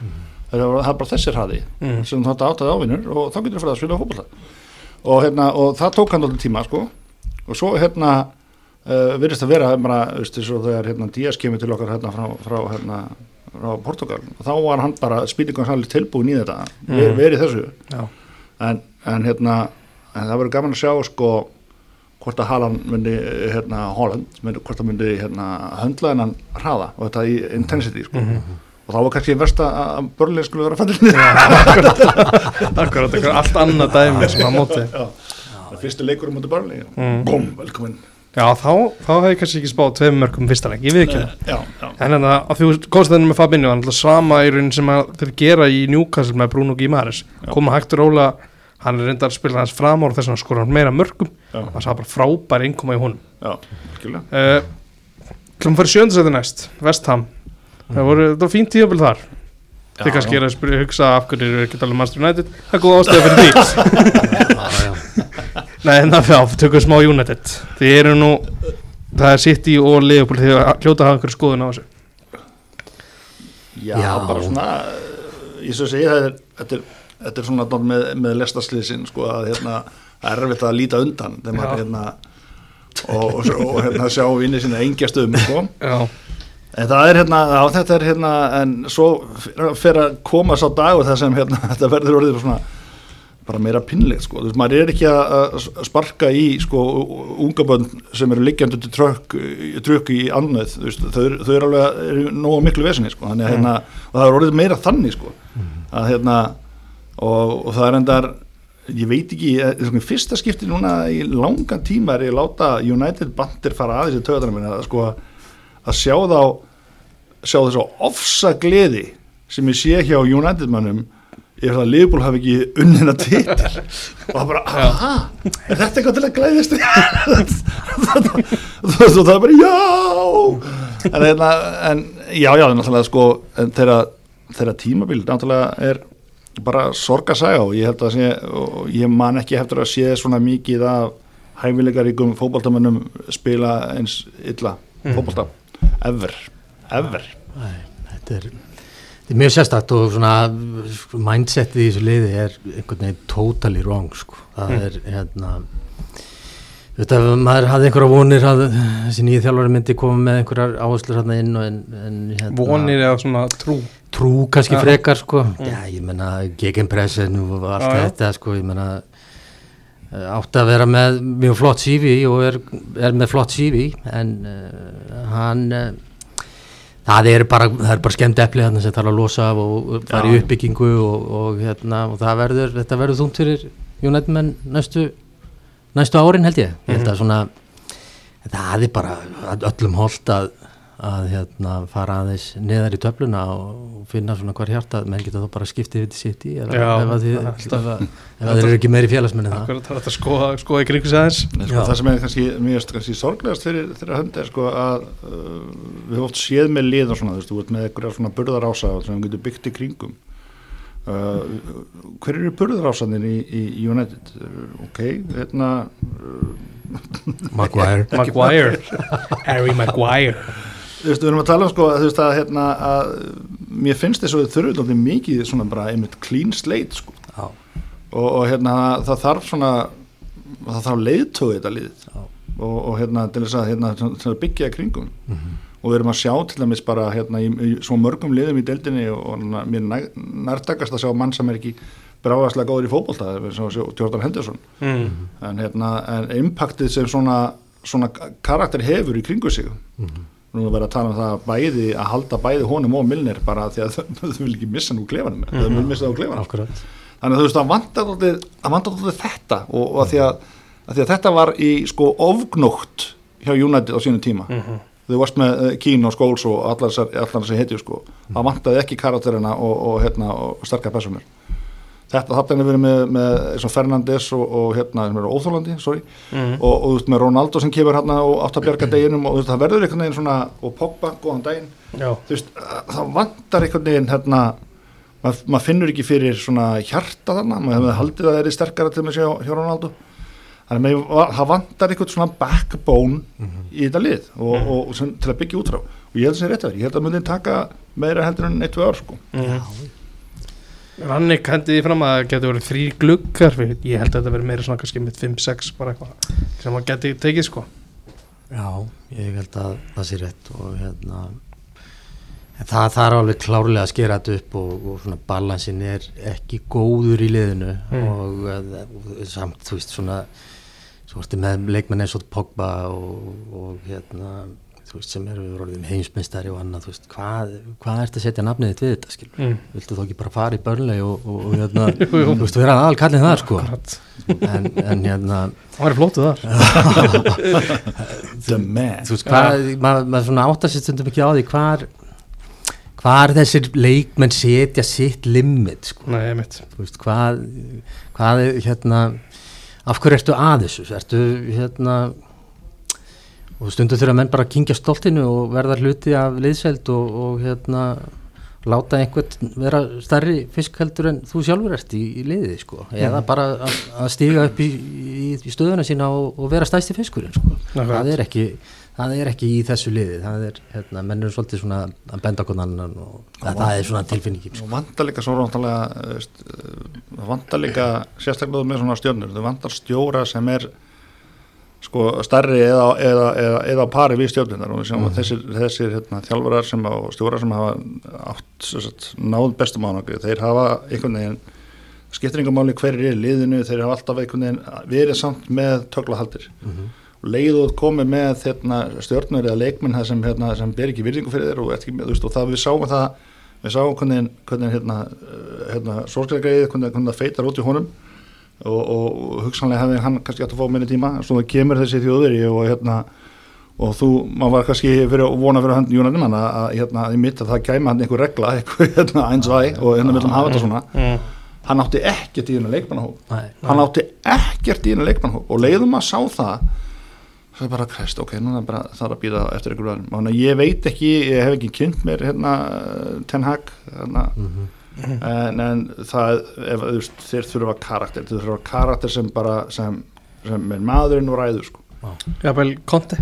það er bara þessi hraði Mm. sem þetta áttaði ávinnur og þá getur það fyrir að spila fótbolta og, hérna, og það tók hann alltaf tíma sko. og svo hérna uh, virðist að vera bara, veist, svo þegar hérna, Díaz kemur til okkar hérna, frá, frá, hérna, frá Portugal og þá var hann bara spilninganshalli tilbúin í þetta mm. Mm. verið þessu en, en hérna en það verður gaman að sjá sko hvort að Haaland myndi hérna Holland, myndi, hvort að myndi hérna höndla hennan hraða og þetta í intensity sko. og þá var kannski verst að að Börlið skulle vera fættir Akkurat, allt annað dæmi sem að móti. Það fyrstu leikur um mútið Börlið Mm. búm, velkomin. Já, þá, þá hef ég kannski ekki spáð tveim mörgum fyrsta leik, ég við ekki það En hérna, að þú komst þennan með Fabinho, hann er alltaf sama í raunin sem að þeir gera í Newcastle með Bruno Guimaraes. Koma hægt og róla, hann er reyndar að spila hans fram og þess að skora hann meira mörgum það sá bara frábær innkoma í honum. Uh, Klum fyrir sjöndasæti næst, Vestham það voru, það var fínt tíðabil þar. Þið kannski er að spyrja, hugsa af hverju eru ekki talað um Master United, það er góð ástæða fyrir því. Nei, en það fyrir tökum smá United. Þið eru nú, það er City og Liverpool, þið hljóta að hafa einhverju skoðun á þessu. Já, Já. bara svona ég svo segi það er þetta er, þetta er svona með, með lestasliðsin sko að hérna er erfitt að líta undan þegar maður hérna og, og, og hérna sjá vinni sína engjastöðum sko. Já, En það er hérna, á þetta er hérna, en svo fer að koma sá dag og það sem hérna, þetta verður orðið svona bara meira pinnlegt sko, þú veist, maður er ekki að sparka í sko unga bönn sem eru liggjandi til trökk, trökk í annað, þú veist, þau, þau eru alveg eru nógu miklu vesinni sko, þannig að hérna, og það er orðið meira þannig sko, að hérna, og, og það er endar, ég veit ekki, eh, svona, fyrsta skipti núna í langan tíma er ég að láta United bandir fara aðeins í töðanum minna, sko, að sjá þá sjá þess að ofsa gleði sem ég sé hjá United mannum ég að Liverpool hafi ekki unnina titil. Og það bara, aha er þetta eitthvað til að glæðist svo það er bara, já! En, hérna, en já, já, náttúrulega sko, þeirra þeirra tímabil, náttúrulega er bara sorgasaga og ég held að sé, ég man ekki heftur að sé svona mikið af hæfileikaríkum fótboltamönnum spila eins illa Mm. fótbolta, ever ever Æ, þetta er þetta er mjög sérstakt og svona mindsetið í þessu liði er einhvern veginn totally wrong sko. það Mm. er hérna Þetta, maður hafði einhverja vonir að þessi nýju þjálfari myndi koma með einhverjar áherslur hérna inn og en, en hérna, vonir eða svona trú trú kannski Já. frekar sko Mm. já ég menna gegenpressin og allt já. þetta sko ég menna átti að vera með mjög flott CV og er, er með flott CV en uh, hann uh, það er bara bara skemmt epli hann sem þarf að losa af og fara í uppbyggingu og, og hérna og það verður þetta verður þungt fyrir United menn næstu næstu árin held ég ég held að svona það er bara öllum holdt að að hérna fara aðeins neðar í töfluna og finna svona hvar hjarta menn geta þá bara skiptið við til sitt í ef, það er eru ekki meiri félagsmenn en það. Það er að skoða, skoða í kringu sig aðeins. Sko, það sem er kannski mjög sorglegast fyrir þeirra hönd er sko að uh, við höfum oft séð með lið og svona, þú veist, þú ert með einhverja svona burðarása sem við getum byggt í kringum. Uh, hver eru burðarásanir í, í United? Uh, ok, hérna uh, Maguire. Maguire, Harry Maguire þú veist, við erum að tala um sko að, þú veist, að, hérna, að mér finnst þess að þau þurfum alltaf mikið svona bara einmitt clean slate sko Já, og, og hérna það þarf svona það þarf leiðtóið þetta lið Já. og, og hérna til þess að, hérna, að byggja í kringum Mhm. og við erum að sjá til dæmis bara hérna í, í svo mörgum liðum í deildinni og, og mér næ- nærtakast að sjá mann sem er ekki bráðastlega góður í fótbolta eins og sjá Jordan Henderson mm. en hérna en impactið sem svona, svona karakter hefur í kringu sig Mhm. Nú er verið að tala um það að bæði að halda bæði honum og Milner bara því að þau, vil ekki missa nú klefanum mm þau vil missa það á klefanum þannig að þú veist að vantar alltaf þetta og, og að, því að, að því að þetta var í sko ofgnótt hjá United á sínu tíma. Mhm. þau varst með uh, Kín og Skóls og allar þessar hetju sko. Það vantaði ekki karakterina og, og, hérna, og sterkar personur þetta þarna er verið með, með og Fernandes og, og hérna, sem eru óþólandi, sorry. Mm. og, og þú veist, með Ronaldo sem kemur hérna og átt að bjarga deginum og veist, það verður einhvern veginn svona, og Pogba, góðan daginn. Já, veist, það vantar einhvern veginn hérna, maður mað finnur ekki fyrir svona hjarta þarna, maður hefði haldið að það er sterkara til með sér hjá, hjá Ronaldo. Þannig að það vantar einhvern svona backbone í þetta lið og, og, og sem, til að byggja út frá. Og ég held að það sé rétt að vera, ég held að myndi taka meira heldur en 1-2 ár sko. Mm. Rannik hendi því fram að það getur verið þrý gluggar ég held að þetta verið meira svona kannski með 5-6 bara eitthvað sem maður geti tekið sko Já, ég held að það sé rétt og hérna það þarf alveg klárlega að skera þetta upp og, og svona balansin er ekki góður í liðinu Mm. og, og samt, þú veist, svona svo ertu með leikmenn eins og Pogba og, og hérna veist, sem eru orðin heimsmeistari og annað, veist, hvað, hvað ertu að setja nafnið þitt við þetta, skil, mm. viltu þá ekki bara fara í börnleg og, og, og hérna, þú veist, vera aðal kallin þar, sko? Akkurat. en, en hérna Það væri flótið þar. The man. Þú veist, hvað, maður mað svona átta sér stundum ekki á því hvar hvar þessir leikmenn setja sitt limit, sko, Nei, ég mitt þú veist, hvað hvað er, hérna af hverju ertu að þessu, ertu hérna og stundum þurfa menn bara að kingja stoltinu og verða hluti af liðseld og, og hérna láta einhvern vera stærri fisk heldur en þú sjálfur ert í, í liðið sko, eða bara að, að stíga upp í, í, í stöðuna sína og, og vera stærsti fiskurinn sko, það er ekki það er ekki í þessu liði, það er hérna, menn eru svolítið svona að benda okkur annan og það, það er svona tilfinningin sko. og vantar líka svo vantarlega veist, uh, vantar líka sérstaklega með svona stjórnur, þau vantar stjóra sem er sko stærri eða, eða, eða, eða pari við stjórnunar og að þessir, þessir hérna, þjálfarar sem á stjórar sem hafa átt sagt, náð bestum ánöku, þeir hafa einhvern veginn skiptir einhver máli hverjir er liðinu, þeir hafa alltaf einhvern veginn verið samt með töklahaldir og leið og komið með hérna, stjórnur eða leikminn sem, hérna, sem ber ekki virðingu fyrir þér og, ekki veist, og það við sáum það við sáum hvernig, hvernig hérna, uh, hérna, sorgleikæðið, hvernig, hvernig það feitar út í honum og, og hugsanlega hefði hann kannski átt að fá minni tíma svo það kemur þessi þjóðveri og hérna og þú, maður var kannski fyrir að vona fyrir höndin Jónarinn að, að, hérna, í mitt að það kæma hann einhver regla, einhver hérna, eins og æ og hérna viljum hafa þetta svona. Mm. hann átti ekkert í hennar leikmannahóp. Nei. hann átti ekkert í hennar leikmannahóp. Og leiðum að sá það það er bara krest, ok, núna bara það er að býða eftir einhverju öðrum, þannig að ég veit ekki ég hef ekki kynnt mér hérna Ten Hag hérna, en, en það ef, veist, þeir þurfa karakter þeir þurfa karakter sem bara sem, sem er maðurinn og ræður sko. Jafnvel Konti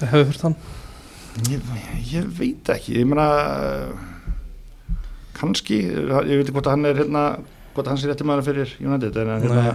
Hefur þurft hann? Ég, ég veit ekki ég meina kannski, ég veit ekki hvort hann er hérna, hvort hann sé rétti maður fyrir United en hérna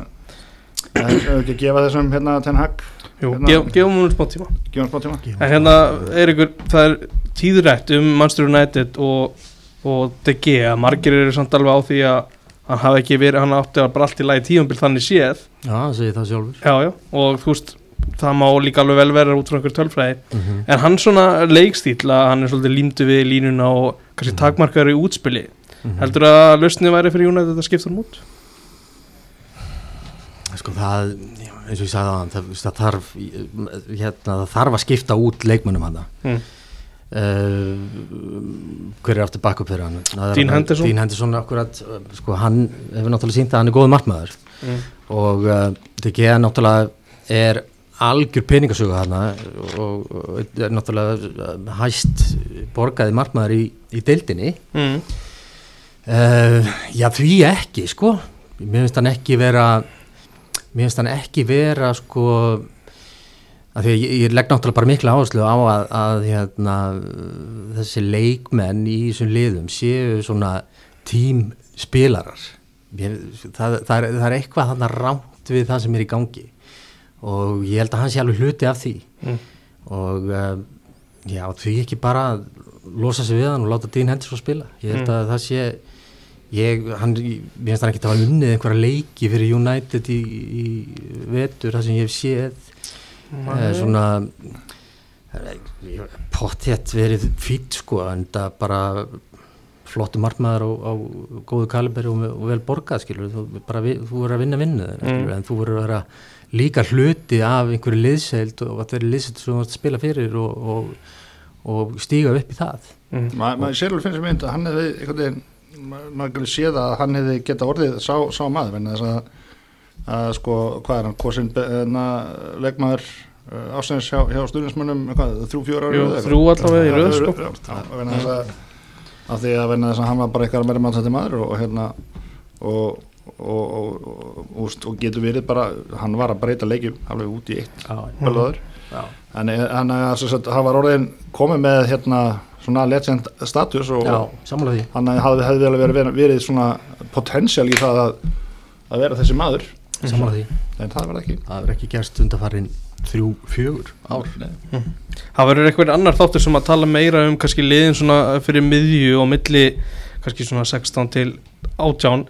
ef við ekki að gefa þessum hérna Ten Hag. Jú, Hérna- gef, gefum hún smá tíma. Gefa hann smá tíma. En hérna er ykkur, það er tíðrætt um Manchester United og, og DG að margir eru samt alveg á því að hann hafi ekki verið, hann átti að bara allt í lagi tíumbil þannig séð Já, það segir það sjálfur Já, já, og þú veist það má líka alveg vel vera út frá einhver tölfræði mm -hmm. en hann svona leikstíl að hann er svolítið límdu við línuna og kannski Mhm. takmarkaður í útspili heldur að lausnið væri fyrir United að skipta hann út? Sko það, eins og ég sagði það, það, það, þarf, hérna, það þarf að skipta út leikmönnum hann Mm. Uh, hver er aftur bakkup fyrir hann hann- Henderson. Dean Henderson akkurat, uh, sko hann hefur náttúrulega sínt að hann er góð markmaður Mm. og uh, DG náttúrulega er algjör peningasögu hana og, og er náttúrulega hæst borgaði markmaður í, í deildinni Mm. Uh, já því ekki sko mér finnst hann ekki vera mér finnst hann ekki vera sko að því að ég, ég legg náttúrulega bara mikla áherslu á að, að hérna, þessi leikmenn í þessum liðum séu svona tímspilarar. Það, það, er, það er eitthvað hann rámt við það sem er í gangi. Og ég held að hann sé alveg hluti af því. Mm. og uh, já, því ekki bara að losa sig við hann og láta Dean Henderson spila. Ég held Mm. að það sé ég, hann, mér finnst hann ekki að hafa unnið einhverja leiki fyrir United í, í vetur, það sem ég hef séð eh, svona pottétt verið fýtt sko, en það bara flottu markmaður á, á góðu kaliberi og, og vel borgað skilur, þú, bara, þú verður að vinna vinnu mm. en þú verður að vera líka hluti af einhverju liðseild og að það er liðseild sem þú ert að spila fyrir og, og, og stíga upp í það Mm. Ma, maður sér alveg finnst sem mynd að hann hefði einhvern veginn maður séð að hann hefði geta orðið sá, sá maður en þess að, að sko hvað er hann, hvað sinn legmaður ásens hjá, hjá stuðnismunum þrjú fjóra Jú, þrjú allavega í röð sko. af því að verna þess að hann var bara eitthvað meira mannsætti maður og, og hérna og, og, og getur verið bara hann var að breyta leikjum alveg út í eitt velöður þannig að hann var orðin komið með hérna svona legend status og hann hafði, hefði vel verið, verið svona potensial í það að, að vera þessi maður Samanlega því. En það verði ekki. Það verði ekki gerst undarfarin þrjú, fjögur ár. Mm. Það verður eitthvað annar þáttur sem að tala meira um kannski liðin svona fyrir miðju og milli kannski svona 16 til 18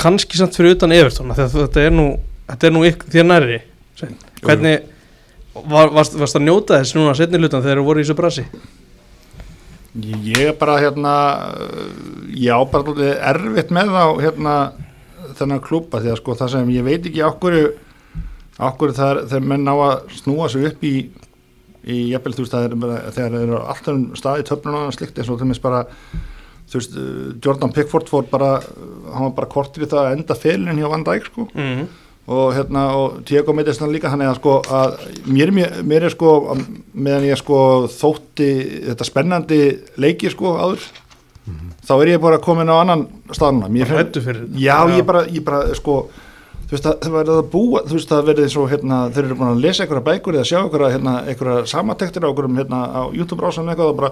kannski samt fyrir utan Evertón þetta er nú, þetta er nú þér næri hvernig var, varst, varst að njóta þess núna setni hlutan þegar þú voru í þessu brasi? Ég er bara hérna ég ábæði erfitt með þá hérna þennan klúpa því að sko það sem ég veit ekki okkur okkur þegar menn á að snúa sig upp í í jafnvel þú veist þegar þeir eru alltaf um staði töfnun og slikt eins og þeim er bara þú veist Jordan Pickford fór bara hann var bara kortir í það að enda felin hjá Van Dijk sko mm -hmm. og hérna og Diego meitist hann líka hann að sko að mér, mér er sko meðan ég sko þótti þetta spennandi leiki sko áður mm -hmm. þá er ég bara komin á annan staðnum já ég bara, ég bara sko þú veist að það verður að búa þú veist að verður og hérna þeir eru búin að lesa einhverja bækur eða sjá einhverja hérna einhverja samantektir á einhverjum hérna á YouTube rásan eitthvað og bara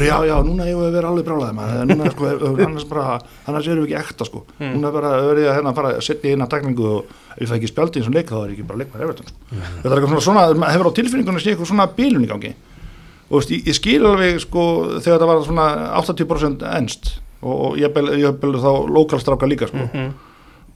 já já núna hefur við verið alveg brálaðið maður. Núna sko annars bara annars erum við ekki ekta sko. Mm. núna bara verður ég að hérna fara að setja inn að takningu og ef það ekki spjaldi eins og leika þá er ekki bara leikmar og veist, ég, ég skil alveg sko þegar það var svona 80% ennst og, og ég bel þá lokalstráka líka sko mm -hmm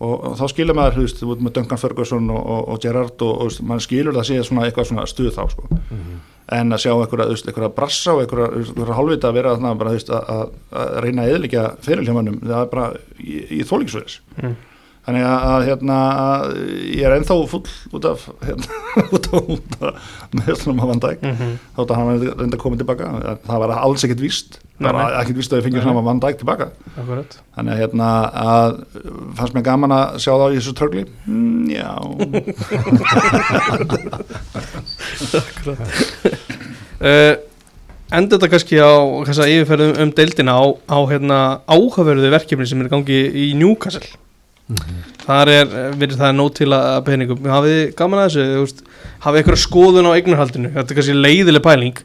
og, og þá skilur maður, þú veist, þú veist með Duncan Ferguson og, og, Gerrard og, mann skilur það að sé svona eitthvað svona stuð þá sko. mm -hmm. en að sjá einhverja, þú veist, einhverja brassa og einhverja, einhverja hálfvita að vera þarna bara, þú veist, að, að reyna að eðlikja fyrirljómanum, það er bara í, í þólíksverðis mm. Þannig að, að hérna, ég er ennþá full út af hérna, út af, út af með svona maður vandæk mm -hmm. þátt að hann reynda að koma tilbaka. Það var alls ekkert víst. Það var ekkert vist að við fengjum svona vandæk tilbaka. Akkurat. þannig að hérna að fannst mér gaman að sjá það í þessu trögli. Mm, já uh, endur þetta kannski á þessa yfirferðum um deildina á, á hérna, áhugaverðu verkefni sem er gangi í Newcastle mm -hmm. þar er verið það nót til að peningum hafið gaman að þessu hafið eitthvað skoðun á eignarhaldinu þetta er kannski leiðileg pæling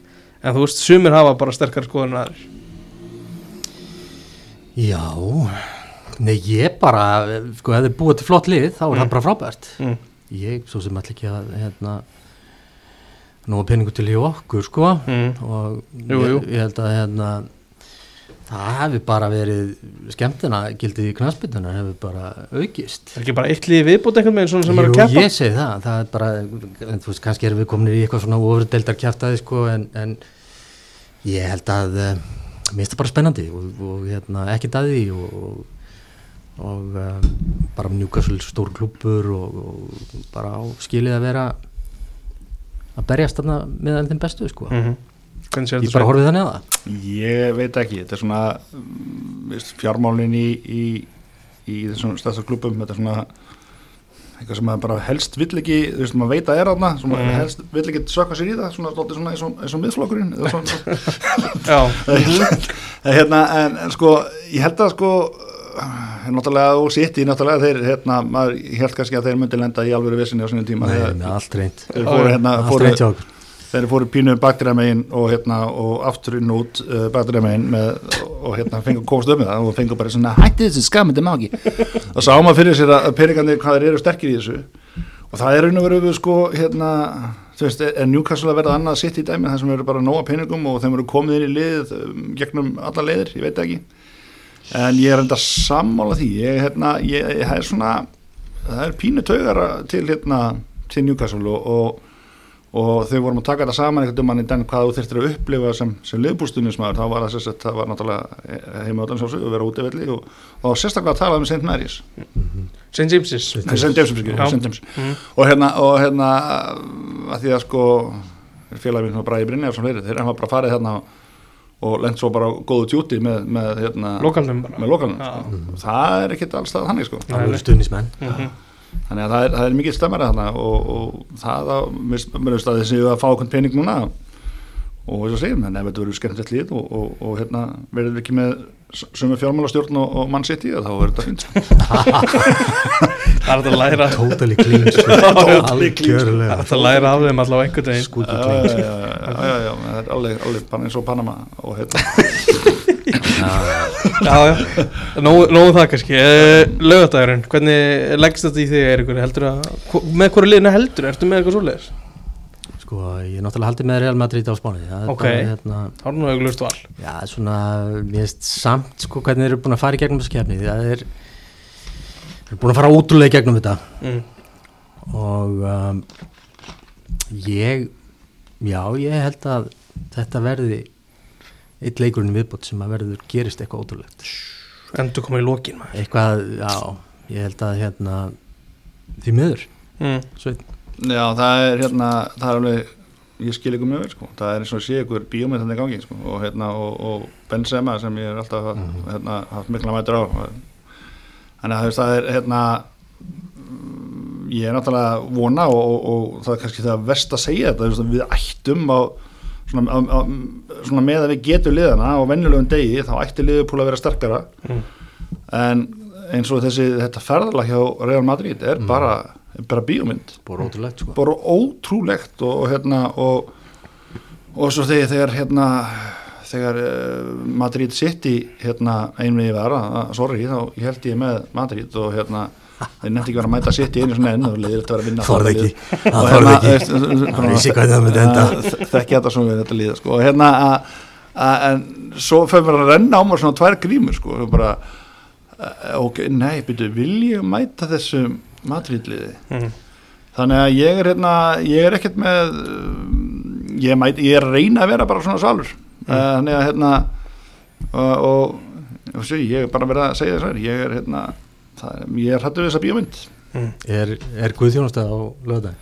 en þú veist, sumir hafa bara sterkar skoðun aðeins Já, nei ég bara, sko, ef þið búið til flott lið þá er mm. það bara frábært. Mm. Ég, svo sem allir ekki að, hérna, að peningu til í okkur, sko, mm. og jú, jú. Ég, ég held að, hérna, það hefur bara verið skemmtina, gildið í knastbytunar hefur bara aukist. Er ekki bara eitt lið viðbútt einhvern veginn sem er að kæpa? Jú, ég segi það, það er bara, en þú veist, kannski erum við komin í eitthvað svona ofurdeldar kæftæði, sko, en, en ég held að, mér finnst það bara spennandi og, og hérna, ekki dæði og, og um, bara mjúkastul stór klubur og, og bara á skilið að vera að berjast þarna með enn þeim bestu sko mm -hmm. Ég bara horfið þannig að það. Ég veit ekki, þetta er svona mm, fjármálin í, í, í þessum stæðsarklubum þetta er svona eitthvað sem maður bara helst vill ekki þú veist maður veit að er aðna sem maður mm. helst vill ekki sökka sér í það svona, svona eins og, og miðflokkurinn hérna, en, en sko ég held að sko náttúrulega og sitt í náttúrulega þeir hérna, maður held kannski að þeir myndi lenda í alveg vissinni á svona tíma Nei, allt reynd þeir fóru hérna fóru, þeir fóru pínu baktiræðmegin og, hérna, og afturinn út uh, baktiræðmegin og hérna fengur komast um það og fengur bara svona hætti þessu skam, þetta má ekki. Og sá maður fyrir sér að peningarnir hvað þeir eru sterkir í þessu. Og það er raun og veru sko hérna þú veist, er Newcastle að verða annað sitt í dæmi þar sem eru bara nóga peningum og þeim eru komið inn í lið um, gegnum alla leiðir, ég veit ekki. En ég er enda sammála því ég, hérna, ég, ég er svona það er pínu taugar til hérna til Newcastle og, og og þau vorum að taka þetta saman eitthvað um hann í den hvað þú þurftir að upplifa sem, sem liðbústunismæður, þá var það sérstætt það var náttúrulega heima á dansjásu að vera út í velli og, og sérstaklega að tala um St. Mary's St. James's St. James's mm. og hérna og hérna að því að sko félagin frá Bræði Brynjar þeir hafa bara farið hérna og lent svo bara á góðu tjúti með, með, hérna, Lokalnum með lokalnum sko. það er ekkit alls það þannig sko. Mhm. þannig að það er, það er mikið stemmari þarna og, og það að mér veist að þessi að fá okkur pening núna og þess að segja, en ef þetta verður skemmtilegt lið og, og, og hérna, verður ekki með sömu fjármálastjórn og, og mann sitt í það þá verður þetta fint sko. Það er að læra totally clean sko. Totally clean, sko. Það er að læra af þeim allavega einhvern veginn skúti clean sko. það er alveg, alveg bara eins og Panama og hérna Já, já, nógu það kannski. Laugatagurinn, hvernig leggst þetta í þig Eiríkur, heldur að með hverju liðinu heldur, ertu með eitthvað svoleiðis? sko ég er náttúrulega haldið með Real Madrid á Spáni. Ok. hérna Það er nú auðvitað val. Já, svona, mér finnst samt sko hvernig þeir eru búin að fara í gegnum þessu kefni það er þeir eru búin að fara ótrúlega í gegnum þetta. Mm. og um, ég já, ég held að þetta verði eitt leikurinn viðbót sem að verður gerist eitthvað ótrúlegt Endur koma í lokin maður eitthvað, já, ég held að hérna því miður mm. Sveinn. Já, það er hérna, það er alveg, ég skil ykkur mjög vel sko, það er eins og sé ykkur bíómið þannig gangi sko, og hérna, og, og Benzema sem ég er alltaf Mhm. hérna, haft mikla mætur á, þannig að það er hérna, mm, ég er náttúrulega vona og, og, og það er kannski það verst að segja þetta, við ættum á, svona, á, á, svona með að við getum liðana á venjulegum degi, þá ætti liðupúl að vera sterkara, Mm. en eins og þessi, þetta ferðalag hjá Real Madrid er bara, er bara bíómynd. Bara ótrúlegt sko. Bara ótrúlegt og, og hérna og, og svo þegar, þegar hérna þegar uh, Madrid City hérna einvegi var að, sorry þá held ég með Madrid og hérna þeir nefndi ekki verið að mæta City einu svona enn og leiðilegt að vera að vinna lið. ekki, það hérna, ekki. Það vissi hvað það myndi enda. Þekki þetta svona við þetta líða sko. og hérna að- að- en svo fyrir mér að renna á mér svona tvær grímur sko, og bara eh, ok, nei, byrju, vil ég mæta þessu Madrid-liði Mm. þannig að ég er hérna ég er ekkert með um, ég, mæt, ég er reyna að vera bara svona svalur mm. þannig að hérna og, og, og sé, ég er bara verið að segja þess að ég er hérna er- ég er hættu við þessa bíómynd Mm. er, er Guðþjónastæð á lögðað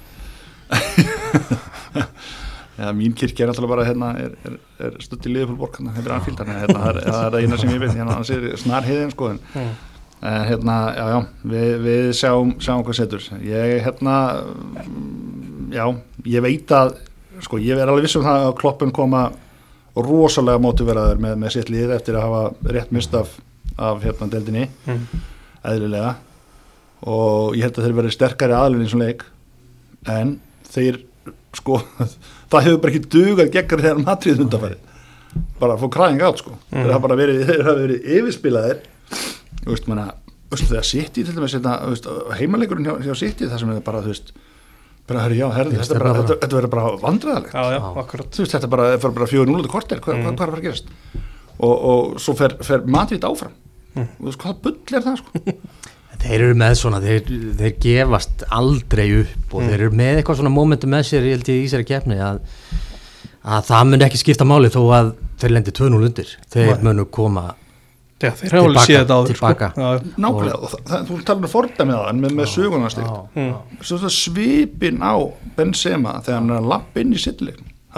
Já, mín kirkja er alltaf bara hérna, er, er, er stutt í liðfólborg hérna, hérna, þannig að hérna, það, er, er eina sem ég veit hérna, hann sér snar heiðin sko en, Mm. hérna, já, já, við, við sjáum, sjáum hvað setur ég, hérna já, ég veit að sko, ég er alveg viss um það að kloppun koma rosalega mótiveraður með, með sitt lið eftir að hafa rétt mist af, af hérna deildinni Mm. Eðlilega. Og ég held að þeir verið sterkari aðlun í svona leik. En þeir sko það hefur bara ekki dugað geggar þegar matrið undanfæri bara að fá kræðing átt sko. Mm. þeir hafa bara verið, þeir hafa verið yfirspilaðir. Þú veist, manna veist, þegar City til dæmis hérna, heimaleikurinn hjá, hjá City það sem er bara, þú veist bara, herri, já, herri, Ég þetta, er bara, bara. þetta, þetta verður bara vandræðalegt. Já, já, þú veist, þetta er bara, það fyrir bara fjóður núlið korter, hvað, Mm. hvað, hvað er að fara að gerast? Og, og svo fer, fer Madrid áfram Mm. þú veist, hvaða bull er það sko Þeir eru með svona, þeir, þeir gefast aldrei upp og Mm. þeir eru með eitthvað svona momentum með sér, ég held ég í að kefni að, að það mun ekki skipta máli þó að þeir lendi 2-0 undir þeir Nei. munu koma Já, þeir Tilbaka, tilbaka. sko. Já, nákvæmlega, og það, þú talar um það með, með sögunarstikt Já, Mm. svo það svipin á Benzema þegar hann er að lappa inn í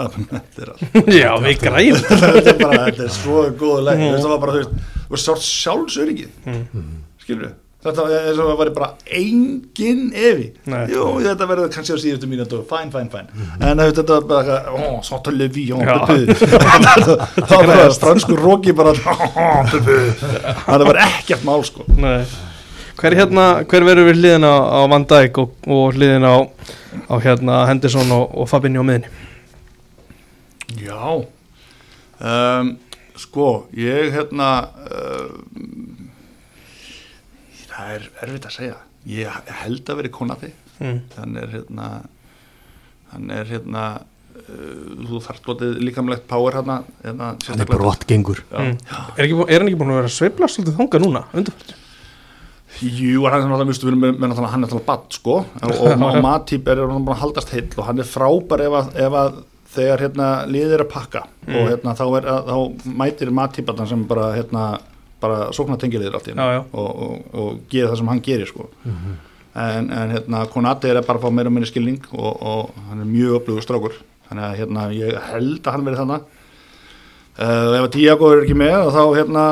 er allt já við græðum þetta er bara, þetta er svo góð leik mm. það var bara, þú veist, þú veist, sátt sjálfsöryggið. Mm. skilur við þetta eins og það var bara engin evi Nei. jú, þetta verður kannski á síðustu mínútu. Fæn, fæn, fæn en þetta var bara, ó, sátt að levi ó, bubu þá var bara fransku róki bara ó, bubu það var ekkert mál, sko. Nei. Hver, hérna, hver verður við hliðin á, á Van Dijk og, og hliðin á, á hérna Henderson og, og Fabinho á miðinni Já. Um, Sko, ég hérna um, Það er erfitt að segja Ég held að veri konati mm. Hann er hérna Hann er hérna uh, Þú þarft lotið líkamlegt power hérna, hérna hann er sérstaklega- brottgengur. Mm. Er, er hann ekki búin að vera að sveifla svolítið þanga núna undanfært? Jú, hann er náttúrulega mjög stuð með, með náttúrulega hann er náttúrulega badd sko og, og, og Matip er náttúrulega búin að haldast heill og hann er frábær ef að, ef að þegar hérna liðið er að pakka Mm. og hérna þá, er, að, þá mætir að sem bara hérna bara sóknartengilegir allt í já. og, og, og gerir það sem hann gerir sko en, en hérna Konati er að bara fá meira og meira skilning og, og hann er mjög öflugur strákur þannig að hérna ég held að hann verið þannig uh, ef að Tiago er ekki með þá hérna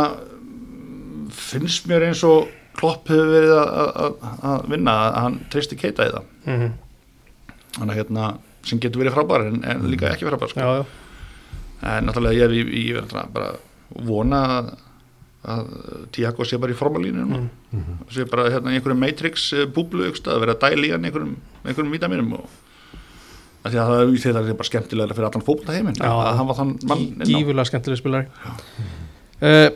finnst mér eins og Klopp hefur verið að- að að- að vinna að hann treysti keita í það Mhm. þannig að hérna sem getur verið frábær en, en líka ekki frábær sko. Já, já, en náttúrulega ég, ég, ég verður bara vona að, að Tiago sé bara í formalínu Mm. Mhm. sé bara hérna í einhverjum matrix eh, búblu að vera að dæla í hann einhverjum, einhverjum vítaminum og að því að það, er- það er bara skemmtilega fyrir allan Já. að hann var þann mann gífurlega skemmtileg spilari uh,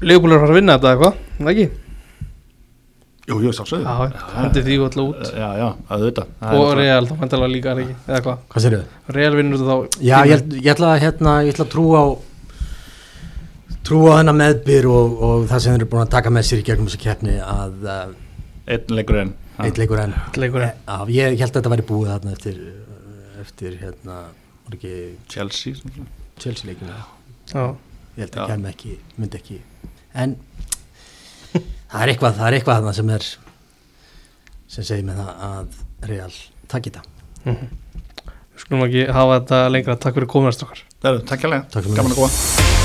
Leifbúl er að fara að vinna þetta eitthvað, er ekki? Jú, jú, sálsögðu Já, hendi því alltaf út. Já, já, að þetta og Real þá fæntalega líka er ekki, eða hvað? Hvað sér þau? Real vinnur þetta þá Já, ég, ég ætla að hérna, ég ætla að trúa á trúa á hennar meðbyr og, og það sem þeir eru búin að taka með sér í gegnum þessu keppni að uh, Einn leikur enn. Eitt leikur enn. Leikur Já, ég held að þetta væri búið þarna eftir eftir hérna, var ekki Chelsea. Chelsea leikinu Já, ég held að Já. kemur ekki, myndi ekki. En það er eitthvað, það er eitthvað þarna sem er sem segir með það að Real takk í það við skulum ekki hafa þetta lengra. Takk fyrir kominast okkar takk fyrir mig. gaman að góða